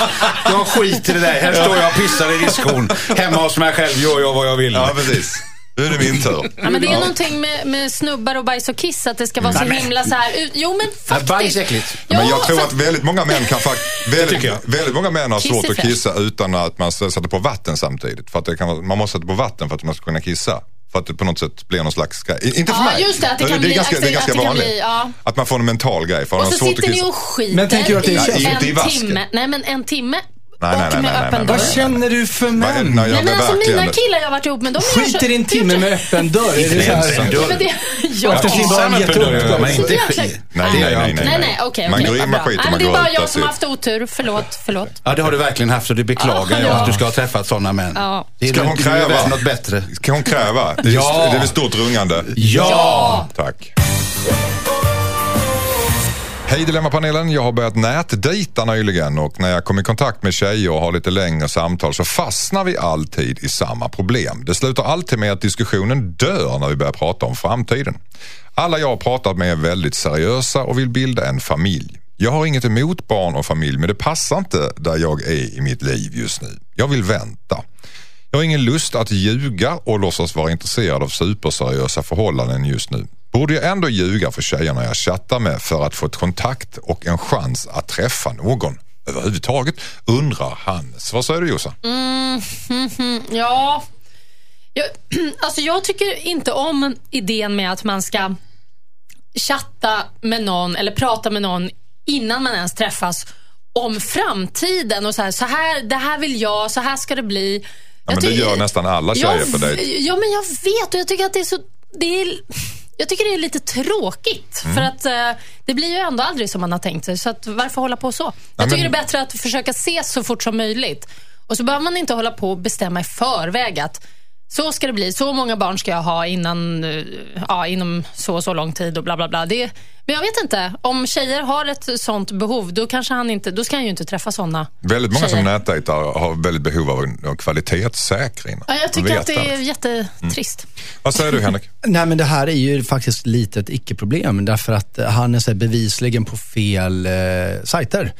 Jag skiter i det där. Här står jag och pissar i diskon. Hemma hos mig själv gör jag vad jag vill. ja, precis. Nu är det min tur. Ja, men det är någonting med, med snubbar och bajs och kiss, att det ska vara så himla så här ut. Jo, men faktiskt. bajs är äckligt. Men jag Ja, tror för- att väldigt många män kan faktiskt, väldigt, tycker jag. väldigt många män har Kiss svårt är att fräscht. kissa utan att man sätter på vatten samtidigt. För att det kan, vara- man måste sätta på vatten för att man ska kunna kissa. För att det på något sätt blir någon slags grej. I- Inte för Ja, mig. just det, att det kan är bli- ganska, det är att ganska det kan vanligt. bli, ja. Att man får en mental grej. För Och man så svårt sitter ni kissa. och skiter Men tänker du att det är Nej, känsligt? inte i en vasken. timme. Nej, men en timme. Nej, nej, nej, nej, nej. Vad känner du för män? nej, jag Nej, men alltså mina killar jag har varit ihop med, de så... Skiter i en timme med öppen dörr. Är det så här? Ensam Ja, men det, ja. Efter sin Kissar barn med gett öppen dörr man också. inte skit. Nej, nej, jag nej, nej. Nej, nej, okej. Man går in med skit och Nej, man men Det är går bara ut. jag that's som har haft otur. Förlåt, förlåt. Ja, det har du verkligen haft och det beklagar jag Ja. att du ska ha träffat sådana män. Är Ska hon är kräva? något bättre. Kan hon kräva? Är, Ja. det är väl stort rungande? Ja! Tack. Hej Dilemmapanelen, jag har börjat nätdejta nyligen och när jag kom i kontakt med tjejer och har lite längre samtal så fastnar vi alltid i samma problem. Det slutar alltid med att diskussionen dör när vi börjar prata om framtiden. Alla jag har pratat med är väldigt seriösa och vill bilda en familj. Jag har inget emot barn och familj men det passar inte där jag är i mitt liv just nu. Jag vill vänta. Jag har ingen lust att ljuga och låtsas vara intresserad av superseriösa förhållanden just nu. Borde jag ändå ljuga för tjejerna jag chattar med för att få ett kontakt och en chans att träffa någon överhuvudtaget? Undrar Hannes. Vad säger du Jossan? Ja. Jag, alltså jag tycker inte om idén med att man ska chatta med någon eller prata med någon innan man ens träffas om framtiden och så här, så här det här vill jag, så här ska det bli. Ja, men det gör nästan alla tjejer jag, på dejt. Ja, men jag vet och jag tycker att det är så... Det är, jag tycker det är lite tråkigt. Mm. För att eh, det blir ju ändå aldrig som man har tänkt sig. Så att, varför hålla på så? Jag men- tycker det är bättre att försöka ses så fort som möjligt. Och så behöver man inte hålla på och bestämma i förväg att så ska det bli. Så många barn ska jag ha innan, eh, ja, inom så och så lång tid och bla bla bla. Det, men jag vet inte. Om tjejer har ett sånt behov, då, kanske han inte, då ska han ju inte träffa såna Väldigt många tjejer. som nätdejtar har väldigt behov av kvalitetssäkring. Ja, jag tycker att det är jättetrist. Vad säger du Henrik? Nej men det här är ju faktiskt lite ett icke-problem därför att eh, han är så bevisligen på fel eh, sajter.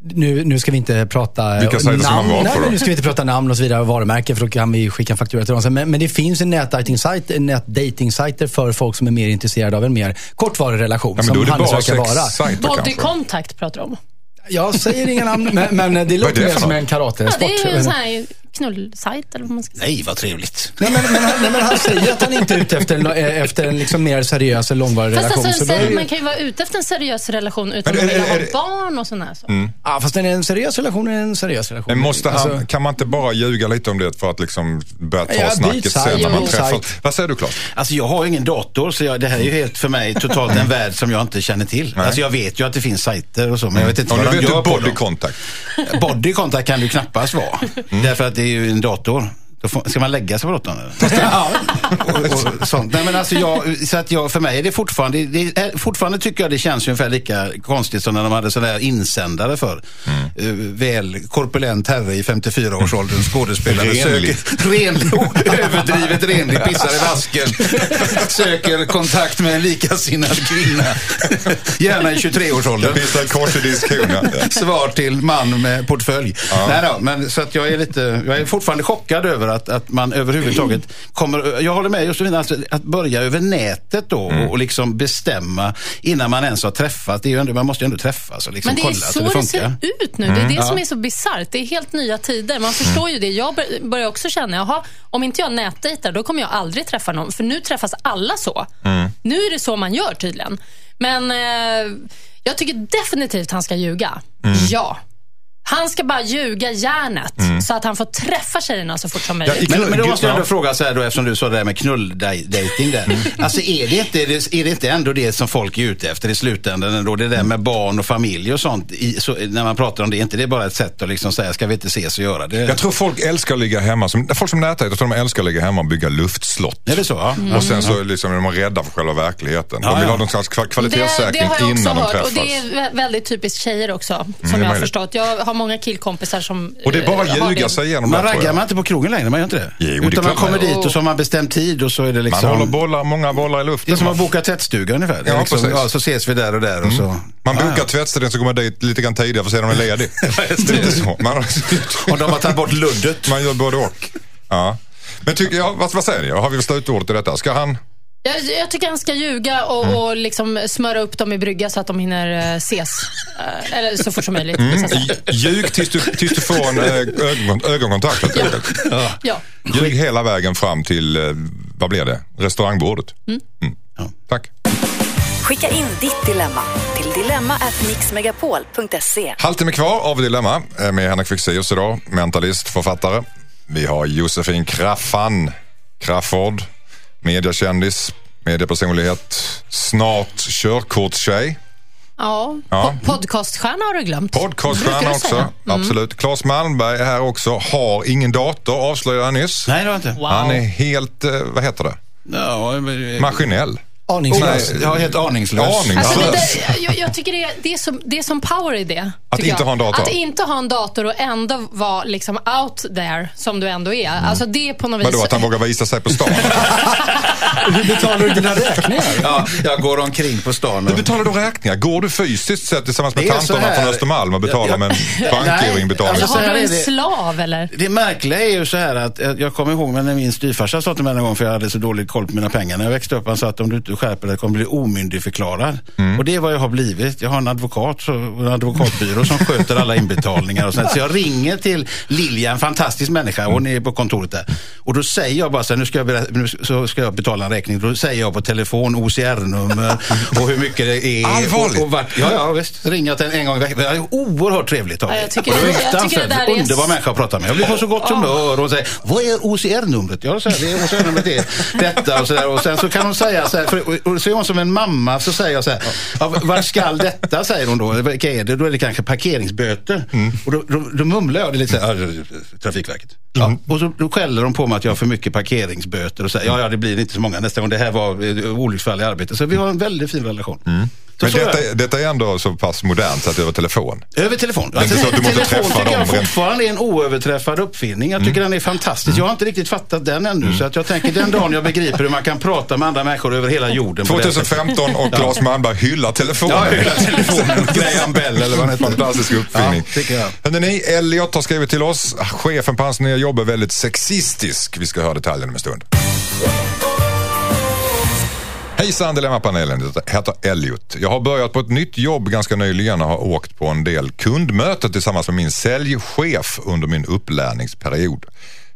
Nu, nu ska vi inte prata Vilka man namn. Nej, men nu ska vi inte prata namn och så vidare, varumärken för då kan vi skicka en faktura till dem. sen. Men, men det finns en nätdating-sajt, en nätdating-sajter för folk som är mer intresserade av en mer kortvarig relation. Ja, men då är som det Hannes bara verkar vara. sexsajter Body kanske. contact pratar du om. Jag säger inga namn, men, men det låter det mer som en Ja, karatesport. det är en sån här knullsajt eller vad man ska säga. Nej, vad trevligt. Nej men, men, han- nej, men han säger att han inte är ute efter en, eh, efter en liksom mer seriös och långvarig Fast relation. alltså, är en, det- man kan ju vara ute efter en seriös relation utan Men att är- vilja är- ha är- barn och sådana här saker. Ja, fast en, en seriös relation är en seriös relation. Men måste han, Alltså- kan man inte bara ljuga lite om det för att liksom börja ta Ja, snacket sen när man träffas? Vad säger du Claes? Alltså jag har ingen dator så jag, det här är ju helt för mig totalt en värld som jag inte känner till. Nej. Alltså jag vet ju att det finns sajter och så men jag vet inte Om vad du de vet gör du på body dem. contact. Body contact kan det ju knappast vara. Därför att det är ju en dator. Då får, ska man lägga sig på råttan? ja. och, och sånt. Nej, men alltså jag, så att jag, för mig är det fortfarande, det är, fortfarande tycker jag det känns ungefär lika konstigt som när de hade sådana insändare för mm. uh, väl korpulent herre i 54-årsåldern, skådespelare. renlig. Söker, renlig, överdrivet renlig, pissar i vasken. söker kontakt med en likasinnad kvinna. Gärna i 23-årsåldern. Pissar kors i diskon. Svar till man med portfölj. Ja. Nej då, men så att jag är lite, jag är fortfarande chockad över att, att man överhuvudtaget kommer, jag håller med Josefin, alltså, att börja över nätet då mm. och liksom bestämma innan man ens har träffat. Det är ändå, man måste ju ändå träffas och liksom Men det kolla är så det funkar. det ser ut nu. Det är Mm. det som är så bisarrt. Det är helt nya tider. Man förstår ju det. Jag bör- börjar också känna, jaha, om inte jag nätdejtar då kommer jag aldrig träffa någon. För nu träffas alla så. Mm. Nu är det så man gör tydligen. Men eh, jag tycker definitivt han ska ljuga. Mm. Ja. Han ska bara ljuga järnet så att han får träffa tjejerna så fort som möjligt. Ja, Men, men då måste jag ändå fråga så här då, eftersom du sa det där med knulldejting där. Alltså är det, inte, är det inte ändå det som folk är ute efter i slutändan ändå? Det där med barn och familj och sånt. I, så, när man pratar om det, är inte det bara ett sätt att liksom säga, ska vi inte ses och göra det? Jag tror folk älskar att ligga hemma. Som, folk som nätdejtar, jag tror de älskar att ligga hemma och bygga luftslott. Är det så? Ja. Och sen så liksom, är de rädda för själva verkligheten. Ja, de vill ja. ha någon slags kva- Det, kvalitetssäkring det har jag också innan de hört träffas. och det är vä- väldigt typiskt tjejer också. Som det är jag har förstått. Jag har många killkompisar som Och det är bara eh, har ljuga det. sig igenom Man det, raggar man inte på krogen längre, man gör inte det? Jo, det är Utan man klart man kommer dit och så har man bestämt tid och så är det Man liksom... håller bollar, många bollar i Det är luften. som Man, att boka tvättstuga ungefär. Det är Ja, liksom, precis. ja, så ses vi där och där och så... man Ja, bokar ja. tvättställen så går man dit lite grann tidigare för att se om den är ledig. Lite så. Man, Och de har tagit bort luddet. man gör både och. Ja. Men tycker jag, vad, vad säger ni? Har vi slutordet i detta? Ska han... Jag, jag tycker han ska ljuga och, Mm. och liksom smöra upp dem i brygga så att de hinner eh, ses. Eh, eller så fort som möjligt. Mm. Ljug tills du, tills du får en eh, ögon, ögonkontakt enkelt. Ja. Ljug hela vägen fram till, vad blir det? Restaurangbordet. Mm. Tack. Skicka in ditt dilemma till dilemma@mixmegapol.se. Halvtimme kvar av Dilemma med Henrik Fexeus idag, mentalist, författare. Vi har Josefin Craffan Crafoord, mediekändis, mediepersonlighet, snart körkortstjej, Ja. Ja. Po- Podcaststjärna har du glömt. Podcaststjärna också. säga. Absolut. Claes Malmberg är här också, har ingen dator, avslöjade jag nyss. Nej, det var inte. Wow. Han är helt, eh, vad heter det, Ja, men- maskinell. Aningslös. Nej, jag är helt aningslös. Aningslös. Alltså, Ja. det, jag, jag tycker det är, det, är som, det är som power i det. Att inte jag. ha en dator. Att inte ha en dator och ändå vara liksom out there som du ändå är. Alltså det är på något vis... Vadå, att han vågar visa sig på stan? Hur betalar du dina räkningar? Ja, jag går omkring på stan. Hur Och... betalar du räkningar? Går du fysiskt sett tillsammans med tanterna här- från Östermalm och betalar Ja, med en Nej, bankgiroinbetalning? alltså, så har du en slav eller? Det märkliga är ju så här att jag kommer ihåg när min styvfarsa sa till mig en gång för jag hade så dålig koll på mina pengar när jag växte upp. Han sa att om du inte skärper dig kommer bli omyndigförklarad. Mm. Och det är vad jag har blivit. Jag har en advokat, så, en advokatbyrå som sköter alla inbetalningar och sånt. Så jag ringer till Lilja, en fantastisk människa. Hon är på kontoret där. Och då säger jag bara så här, nu ska jag, nu så ska jag betala en räkning. Då säger jag på telefon OCR-nummer och hur mycket det är. Allvarligt? Och, och vart, ja, ja, visst. Ringer jag till en gång i veckan. Det är oerhört trevligt av Ja, jag tycker det det- jag tycker det där är- underbar människa att prata med. Jag blir på så gott humör och hon säger, vad är OCR-numret? Jag säger, det är OCR-numret är detta och så där. Och sen så kan hon säga så här, för, och så är hon som en mamma, så säger jag så här, ja, vart skall detta, säger hon då. Vilka är det? Då är det kanske parkeringsböter. Och då, då, då mumlar jag det lite så här, "Ja, Trafikverket. Ja. Och så då skäller de på mig att jag har för mycket parkeringsböter och säger, ja, ja, det blir inte så många nästa gång. Det här var eh, olycksfall i arbetet. Så vi har en väldigt fin relation. Så Men detta, det. detta är ändå så pass modernt så att det över telefon. Över telefon. är inte så att du måste telefon träffa tycker jag dem rent- fortfarande är en oöverträffad uppfinning. Jag tycker den är fantastisk. Jag har inte riktigt fattat den ännu. Så att jag tänker den dagen jag begriper hur man kan prata med andra människor över hela jorden. på det här sättet. 2015 och Claes Malmberg hyllar telefonen. Ja, hela telefonen. Graham Bell eller vad han heter. Fantastisk uppfinning. Ja, tycker jag. Ni, Elliot har skrivit till oss. Chefen på hans nya jobb är väldigt sexistisk. Vi ska höra detaljerna om en stund. Hejsan Dilemmapanelen, jag heter Elliot. Jag har börjat på ett nytt jobb ganska nyligen och har åkt på en del kundmöten tillsammans med min säljchef under min upplärningsperiod.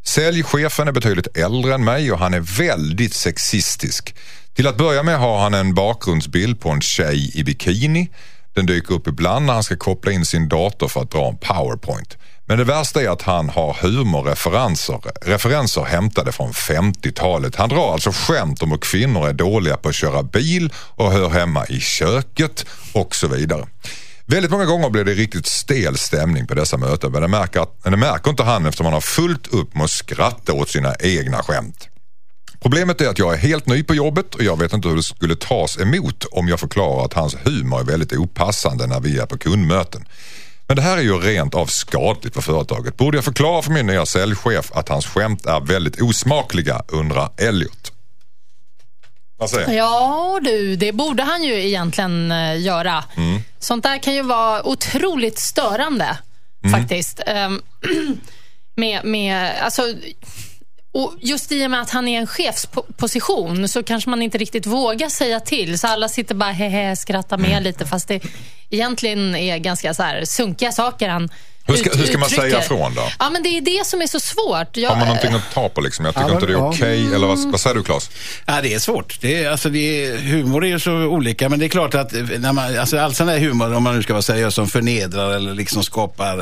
Säljchefen är betydligt äldre än mig och han är väldigt sexistisk. Till att börja med har han en bakgrundsbild på en tjej i bikini. Den dyker upp ibland när han ska koppla in sin dator för att dra en powerpoint. Men det värsta är att han har humorreferenser referenser hämtade från 50-talet. Han drar alltså skämt om hur kvinnor är dåliga på att köra bil och hör hemma i köket och så vidare. Väldigt många gånger blir det riktigt stel stämning på dessa möten men det märker, men det märker inte han eftersom han har fullt upp med att skratta åt sina egna skämt. Problemet är att jag är helt ny på jobbet och jag vet inte hur det skulle tas emot om jag förklarar att hans humor är väldigt opassande när vi är på kundmöten. Men det här är ju rent av skadligt för företaget. Borde jag förklara för min nya säljchef att hans skämt är väldigt osmakliga, undrar Elliot. Ja du, det borde han ju egentligen eh, göra. Mm. Sånt där kan ju vara otroligt störande Mm. faktiskt. Ehm, med, med, alltså, och just i och med att han är en chefsposition så kanske man inte riktigt vågar säga till. Så alla sitter bara hehe, skrattar med Mm. lite fast det egentligen är ganska så här sunkiga saker han Hur ska- hur ska man säga ifrån då? Ja, men det är det som är så svårt. Jag, Har man någonting att ta på liksom? Jag tycker Ja, inte det är ja. okej. Eller vad, vad säger du Claes? Ja, det är svårt. Det är, alltså, det är, humor är ju så olika, men det är klart att när man, alltså, all sån här humor, om man nu ska vara seriös, som förnedrar eller liksom skapar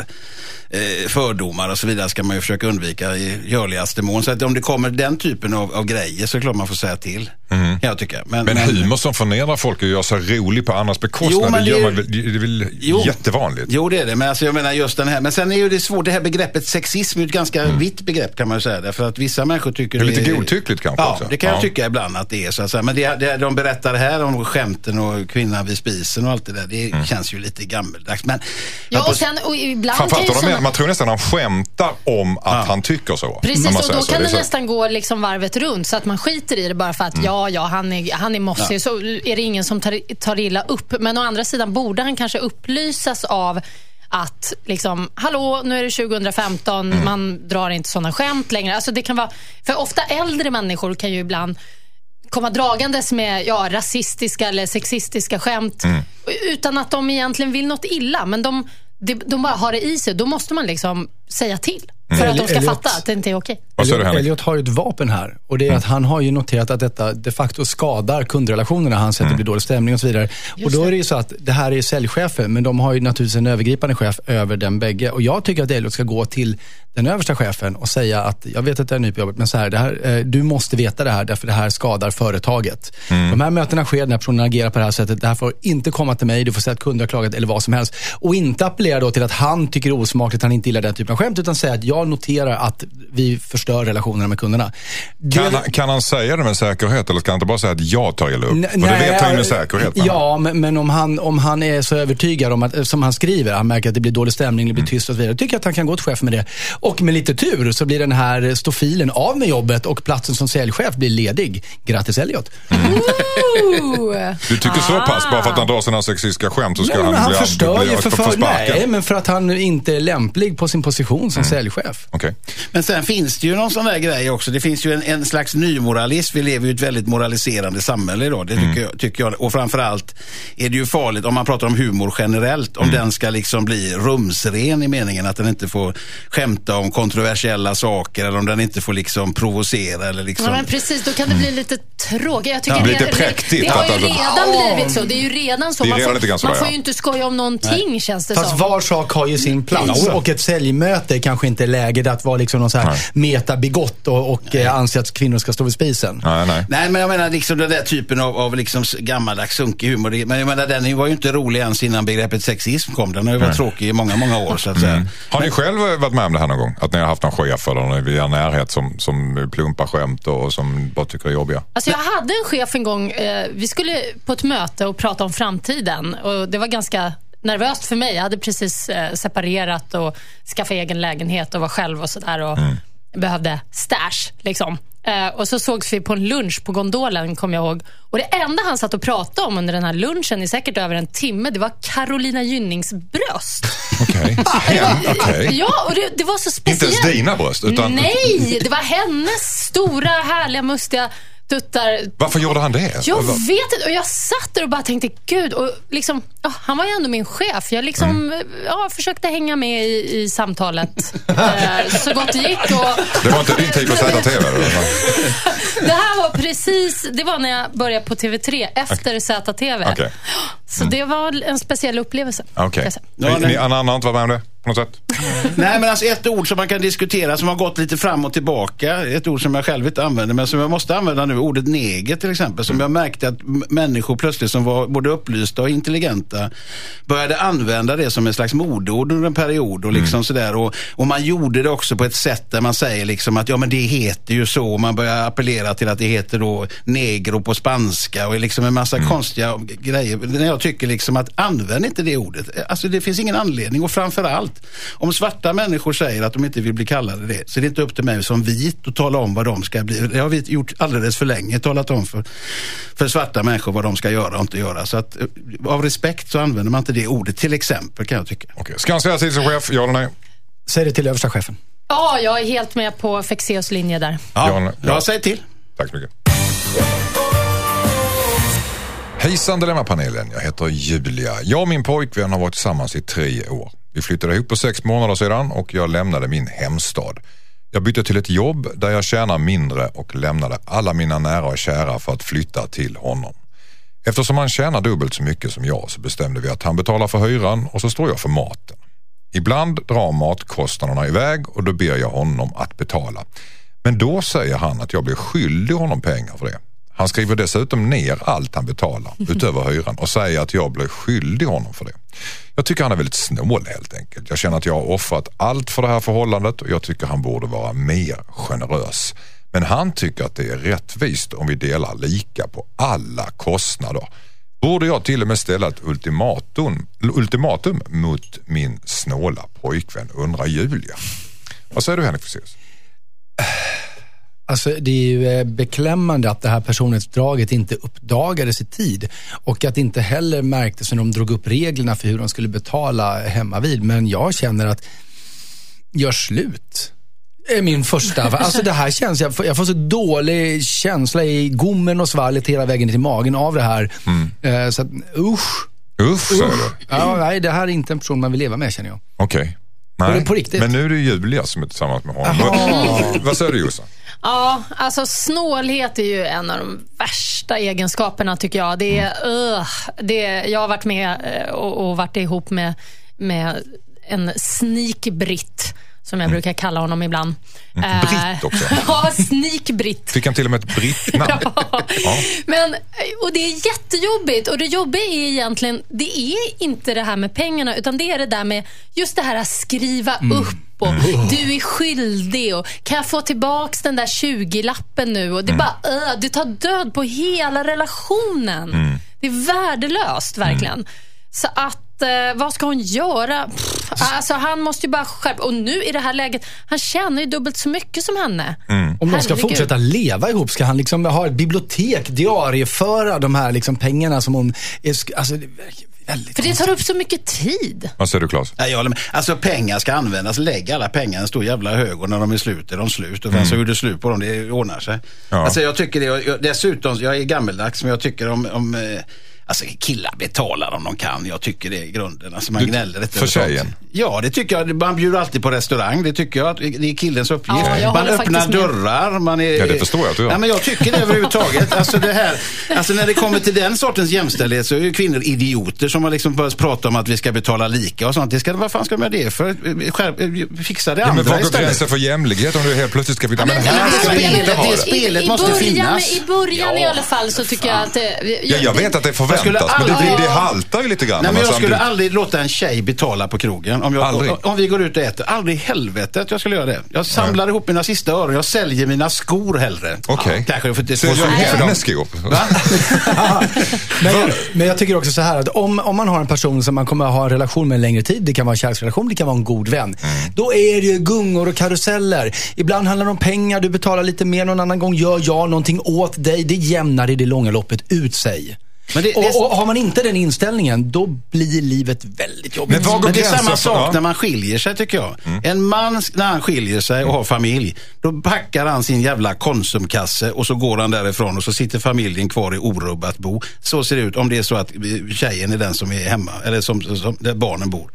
eh, fördomar och så vidare, ska man ju försöka undvika i görligaste mån. Så att om det kommer den typen av, av grejer så är det klart man får säga till, kan jag tycka. Men humor som förnedrar folk och gör sig rolig på andras bekostnad, Jo, men det, det gör är- man, väl- det är väl Jo. jättevanligt? Jo, det är det. Men alltså, jag menar just den här. Men sen är ju det svårt. Det här begreppet sexism är ett ganska vitt begrepp kan man ju säga. Därför att vissa människor tycker Mm. Det är lite godtyckligt kanske Ja, också. det kan jag Ja. tycka ibland att det är så att säga. Men det, det de berättar här om skämten och kvinnan vid spisen och allt det där. Det Mm. känns ju lite gammeldags. Men, ja, men och sen, och ibland ju Framförallt de såna- man tror nästan han skämtar om att han tycker så. Precis, och då så. kan Det det, nästan gå liksom varvet runt så att man skiter i det bara för att Mm. ja, ja, han är, han är mossig. Så är det ingen som tar, tar illa upp. Men å andra sidan borde han kanske upplysas av att liksom, hallå, nu är det 2015, Mm. man drar inte sådana skämt längre. Alltså det kan vara, för ofta äldre människor kan ju ibland komma dragandes med ja, rasistiska eller sexistiska skämt Mm. utan att de egentligen vill något illa. Men de, de, de bara har det i sig. Då måste man liksom säga till för att de ska Elliot- fatta att det inte är okej. Elliot? Elliot har ju ett vapen här och det är att han har ju noterat att detta de facto skadar kundrelationerna. Han säger att det blir dålig stämning och så vidare. och då är det ju så att det här är säljchefer, men de har ju naturligtvis en övergripande chef över den bägge. Och jag tycker att Elliot ska gå till den översta chefen och säga att jag vet att jag är ny på jobbet, men så här, det här eh, du måste veta det här därför det här skadar företaget. De här mötena sker när personen agerar på det här sättet. Det här får inte komma till mig, du får säga att kunder har klagat eller vad som helst. Och inte appellera då till att han tycker det är osmakligt, han inte gillar den typen av skämt, utan säga att jag noterar att vi förstör relationerna med kunderna. Det- Kan, han- kan han säga det med säkerhet eller ska han inte bara säga att jag tar illa upp? Nej, För det vet han ju med nej, säkerhet. Ja, men, men om, han, om han är så övertygad om att, som han skriver, han märker att det blir dålig stämning, det blir tyst och så vidare. tycker jag att han kan gå till chef med det. Och med lite tur så blir den här stofilen av med jobbet och platsen som säljchef blir ledig. Grattis Elliot. Ooh. Du tycker så pass? Bara för att han drar sina sexistiska skämt så ska Nej, men han, han bli, förstör bli, ju för, för, sparken? nej, men för att han inte är lämplig på sin position som säljchef. Okej. Men sen finns det ju någon sån där grej också. Det finns ju en, en slags nymoralism. Vi lever ju i ett väldigt moraliserande samhälle idag. Det tycker, jag, tycker jag. Och framförallt är det ju farligt om man pratar om humor generellt. Om den ska liksom bli rumsren i meningen att den inte får skämta om kontroversiella saker eller om den inte får liksom provocera eller liksom. Ja, men precis, då kan det bli lite tråkigt. Jag tycker Ja, det, lite präktigt Det har att- ju redan blivit så. Det är ju redan så. Det är Man redan får, så man får ja. ju inte skoja om någonting känns det Fast som. var sak har ju sin plats och ett säljmöte kanske inte är läget att vara liksom någon så här metabigott och, och eh, anse att kvinnor ska stå vid spisen. Nej, nej. Nej, men jag menar liksom den där typen av, av liksom gammaldags sunkig humor. Det- Men jag menar den var ju inte rolig ens innan begreppet sexism kom. Den har ju varit tråkig i många, många år så att säga. Har ni själv varit med om det här någon gång? Att ni har haft någon chef eller någon i er närhet som, som plumpar skämt och som bara tycker det är jobbiga? Alltså jag hade en chef en gång, eh, vi skulle på ett möte och prata om framtiden. Och Det var ganska nervöst för mig. Jag hade precis eh, separerat och skaffat egen lägenhet och var själv och sådär. Och behövde stash. Liksom. Eh, och så sågs vi på en lunch på gondolen, kommer jag ihåg. Och Det enda han satt och pratade om under den här lunchen i säkert över en timme, det var Carolina Gynnings bröst. Okej. Okej. Ja, och det, det var så Inte speciellt. ens dina bröst? Utan, Nej, det var hennes stora, härliga, mustiga tuttar. Varför gjorde han det? Jag vet inte. Och jag satt där och bara tänkte, gud. Och liksom, ja, han var ju ändå min chef. Jag liksom, Mm. ja, försökte hänga med i, i samtalet eh, så gott det gick. Och Det var inte din tid på ZTV? det här var precis, det var när jag började på TV3 efter ZTV. Okej. Så det var en speciell upplevelse. Okej. Ja, Ni ni andra har inte varit med om det på något sätt? Nej, men alltså ett ord som man kan diskutera som har gått lite fram och tillbaka. Ett ord som jag själv inte använder, men som jag måste använda nu. Ordet neger till exempel. Som jag märkte att människor plötsligt som var både upplysta och intelligenta började använda det som ett slags modeord under en period. Och, liksom sådär. Och, och man gjorde det också på ett sätt där man säger liksom att ja, men det heter ju så. Och man börjar appellera till att det heter då negro på spanska och liksom en massa konstiga grejer. När jag tycker liksom att använd inte det ordet. Alltså det finns ingen anledning och framförallt om svarta människor säger att de inte vill bli kallade det så är det inte upp till mig som vit att tala om vad de ska bli. Det har vi gjort alldeles för länge, talat om för, för svarta människor vad de ska göra och inte göra. Så att eh, av respekt så använder man inte det ordet till exempel kan jag tycka. Okej. Ska han säga till sin chef? Ja eller nej? Säg det till översta chefen. Ja, jag är helt med på Fexeus linje där. Ja, nej? Ja, säg till. Tack så mycket. Hejsan Dilemmapanelen, jag heter Julia. Jag och min pojkvän har varit tillsammans i tre år. Vi flyttade ihop för sex månader sedan och jag lämnade min hemstad. Jag bytte till ett jobb där jag tjänar mindre och lämnade alla mina nära och kära för att flytta till honom. Eftersom han tjänar dubbelt så mycket som jag så bestämde vi att han betalar för hyran och så står jag för maten. Ibland drar matkostnaderna iväg och då ber jag honom att betala. Men då säger han att jag blir skyldig honom pengar för det. Han skriver dessutom ner allt han betalar utöver hyran och säger att jag blir skyldig honom för det. Jag tycker han är väldigt snål helt enkelt. Jag känner att jag har offrat allt för det här förhållandet och jag tycker han borde vara mer generös. Men han tycker att det är rättvist om vi delar lika på alla kostnader. Borde jag till och med ställa ett ultimatum, ultimatum mot min snåla pojkvän, undrar Julia. Vad säger du Henrik Fexeus? Alltså, det är ju eh, beklämmande att det här personlighetsdraget inte uppdagades i tid och att det inte heller märktes när de drog upp reglerna för hur de skulle betala hemma vid. Men jag känner att, gör slut. är min första. Alltså det här känns, jag får, jag får så dålig känsla i gommen och svallet hela vägen till magen av det här. Eh, så att, usch. Usch, du? Ja, nej, det här är inte en person man vill leva med känner jag. Okej. Nej, riktigt? Men nu är det Julia som är tillsammans med honom. Vad, vad säger du Jossan? Ja, alltså snålhet är ju en av de värsta egenskaperna tycker jag. Det är, ugh, det, jag har varit med eh, och, och varit ihop med, med en sneak-britt, som jag brukar kalla honom ibland. Mm, britt också? ja, sneak-britt. Fick han till och med ett brittnamn? Ja. Men, och det är jättejobbigt. Och det jobbiga är egentligen, det är inte det här med pengarna, utan det är det där med just det här att skriva upp och du är skyldig och kan jag få tillbaks den där 20-lappen nu? Och det är bara, uh, det tar död på hela relationen. Det är värdelöst verkligen. Så att, eh, vad ska hon göra? Pff, alltså han måste ju bara skärpa Och nu i det här läget, han tjänar ju dubbelt så mycket som henne. Om de ska fortsätta leva ihop, ska han liksom ha ett bibliotek, diarieföra de här liksom pengarna som hon... Är, alltså, väldigt För det tar upp så mycket tid. Vad säger du Claes? Nej, jag håller med. Alltså pengar ska användas. Lägg alla pengar i en stor jävla hög och när de är slut är de slut. Och sen så är det slut på dem, det ordnar sig. Ja. Alltså jag tycker det, jag, dessutom, jag är gammeldags men jag tycker om, om eh, Alltså killar betalar om de kan. Jag tycker det är grunden. Alltså man Du- gnäller inte för sånt. tjejen? Ja, det tycker jag. Man bjuder alltid på restaurang. Det tycker jag att det är killens uppgift. Ja, jag man öppnar dörrar. Man är, Ja, det förstår jag att du gör. Nej, men jag tycker det överhuvudtaget. Alltså, det här, alltså när det kommer till den sortens jämställdhet så är ju kvinnor idioter som har liksom börjat prata om att vi ska betala lika och sånt. Det ska, vad fan ska de med det för? Skärp, fixa det Ja, men andra var går istället. gränsen för jämlikhet om du helt plötsligt ska flytta? Men Men här det ska vi spelet- inte ha det det. spelet I, i måste början, finnas. I början i alla fall så tycker jag att... Ja, jag vet att det Jag skulle förväntas, men det, aldrig- det, det haltar ju lite grann. Nej, men jag skulle aldrig låta en tjej betala på krogen. Om, jag, Aldrig? om, vi går ut och äter. Aldrig i helvete att jag skulle göra det. Jag samlar ihop mina sista öron. Jag säljer mina skor hellre. Okej. Kanske för att det Säljer du hennes skor? Men, jag- men jag tycker också så här att om, om man har en person som man kommer att ha en relation med en längre tid, det kan vara en kärleksrelation, det kan vara en god vän. Då är det ju gungor och karuseller. Ibland handlar det om pengar, du betalar lite mer, någon annan gång gör jag någonting åt dig. Det jämnar i det långa loppet ut sig. Men det- det- och, och har man inte den inställningen, då blir livet väldigt jobbigt. Men vad går Men det är samma sak när man skiljer sig tycker jag. En man, när han skiljer sig och har familj, då packar han sin jävla konsumkasse och så går han därifrån och så sitter familjen kvar i orubbat bo. Så ser det ut om det är så att tjejen är den som är hemma, eller som, som, där barnen bor.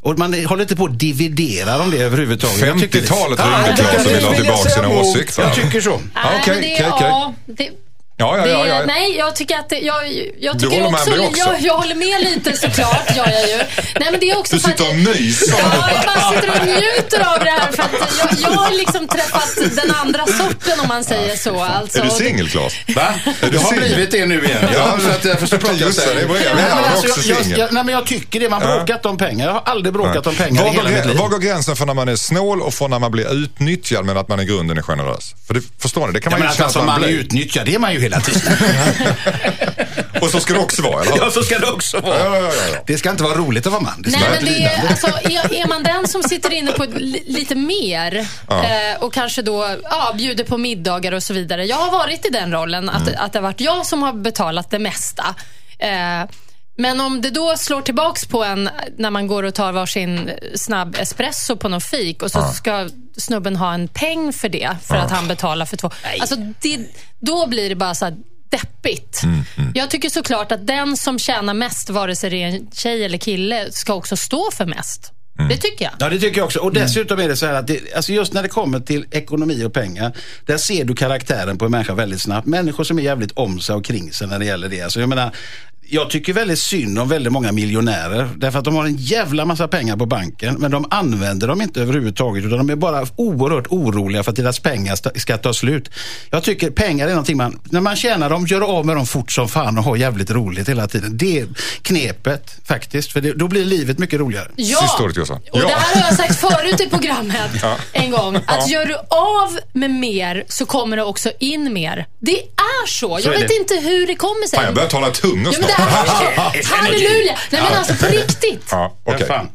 Och man håller inte på att dividera om det överhuvudtaget. Jag tycker det- 50-talet Ja, ringde jag tycker Claes och det ville ha tillbaka sina åsikter. Jag tycker så. Men det, okej, okej. ja, det, Ja, ja, Det, ja, ja. Nej, jag tycker att det, jag, jag Du tycker håller med också, mig också. Jag, jag håller med lite såklart, gör jag ju. Nej, men det är också Du för att- sitter och myser. Ja, jag bara sitter och njuter av det här för att jag, jag har liksom träffat den andra sorten om man säger så. Alltså. Är du singel, Claes? Va? Är du Du har singel? blivit det nu igen. Ja, så att jag just det, sig. det var jag. Nej, Men men alltså, också jag, jag, nej, men jag tycker det. Man har bråkat om pengar. Jag har aldrig bråkat om pengar i Var hela går, mitt liv. var går gränsen för när man är snål och från när man blir utnyttjad men att man i grunden är generös? För det, förstår ni, det kan Ja, man men ju att känna alltså, att man man blir. utnyttjad, det är man ju hela tiden. Och så ska det också vara, eller ja, så ska det också vara. Ja, ja, ja, ja. Det ska inte vara roligt att vara man. Det ska Nej, vara men det är, alltså, är, är man den som sitter inne på li, lite mer eh, och kanske då ja, bjuder på middagar och så vidare. Jag har varit i den rollen, att, Mm. att det har varit jag som har betalat det mesta. Eh, men om det då slår tillbaks på en när man går och tar varsin snabb espresso på någon fik och så ska snubben ha en peng för det, för att han betalar för två. Alltså, det, då blir det bara så här deppigt. Mm, Jag tycker såklart att den som tjänar mest, vare sig det är en tjej eller kille, ska också stå för mest. Mm. Det tycker jag. Ja, det tycker jag också. Och dessutom är det så här att det, alltså just när det kommer till ekonomi och pengar, där ser du karaktären på en människa väldigt snabbt. Människor som är jävligt om sig och kring sig när det gäller det. Alltså jag menar, jag tycker väldigt synd om väldigt många miljonärer. Därför att de har en jävla massa pengar på banken, men de använder dem inte överhuvudtaget. Utan de är bara oerhört oroliga för att deras pengar ska ta slut. Jag tycker pengar är någonting man, när man tjänar dem, gör av med dem fort som fan och har jävligt roligt hela tiden. Det är knepet faktiskt, för det, då blir livet mycket roligare. Ja, Sista ordet, Jossan. och Ja. det här har jag sagt förut i programmet en gång. Att Ja. gör du av med mer så kommer det också in mer. Det är så. Så jag är vet det. inte hur det kommer sig. Fan, jag börjar tala Ja, det snart. Halleluja. Nej, men alltså på riktigt. Ja, okej. Fan.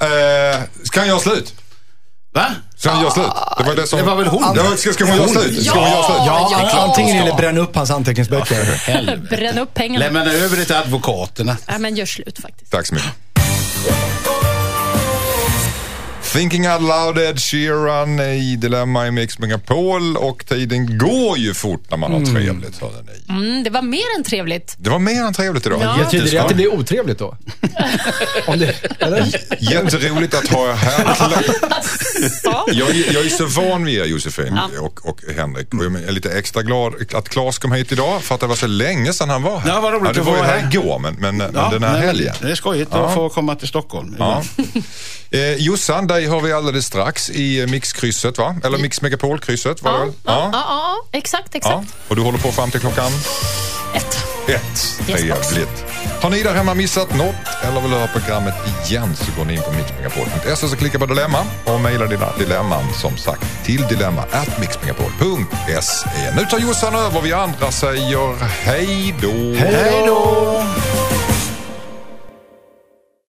Eh, ska han göra slut? Va? Ska han göra slut? Det var det som... Det var väl hon? Ja, ska, ska hon göra slut? Ska hon göra slut? Ja, Ja, ja, antingen ja. eller bränna upp hans anteckningsböcker. Bränn upp pengarna. Lämna över det till advokaterna. Ja, men gör slut faktiskt. Tack så mycket. Thinking Out Loud, Ed Sheeran i Dilemma i Mix Megapol och tiden går ju fort när man har trevligt. Hörde ni. Mm, det var mer än trevligt. Det var mer än trevligt idag. Ja. Betyder det att det blir otrevligt då? Om det, eller? Jätteroligt att ha er här. Så. Jag, är- jag är så van vid er Josefin och, och Henrik och jag är lite extra glad att Claes kom hit idag för att det var så länge sedan han var här. Ja, vad roligt det att var ju här här. igår men, men, men den här nej, helgen. Det är skojigt att få komma till Stockholm. Ja. Eh, Jossan, dig har vi alldeles strax i eh, Mixkrysset va? Eller Mix Megapol-krysset var det Ja, väl? ja, ja, ja, exakt, Ja. exakt. Och du håller på fram till klockan Ett. ett. Trevligt. Har ni där hemma missat något eller vill höra programmet igen så går ni in på mixmegapol.se så klickar på dilemma och mejlar dina dilemman som sagt till dilemma at mixmegapol.se. Nu tar Jossan över. Vi andra säger hej då. Hej då!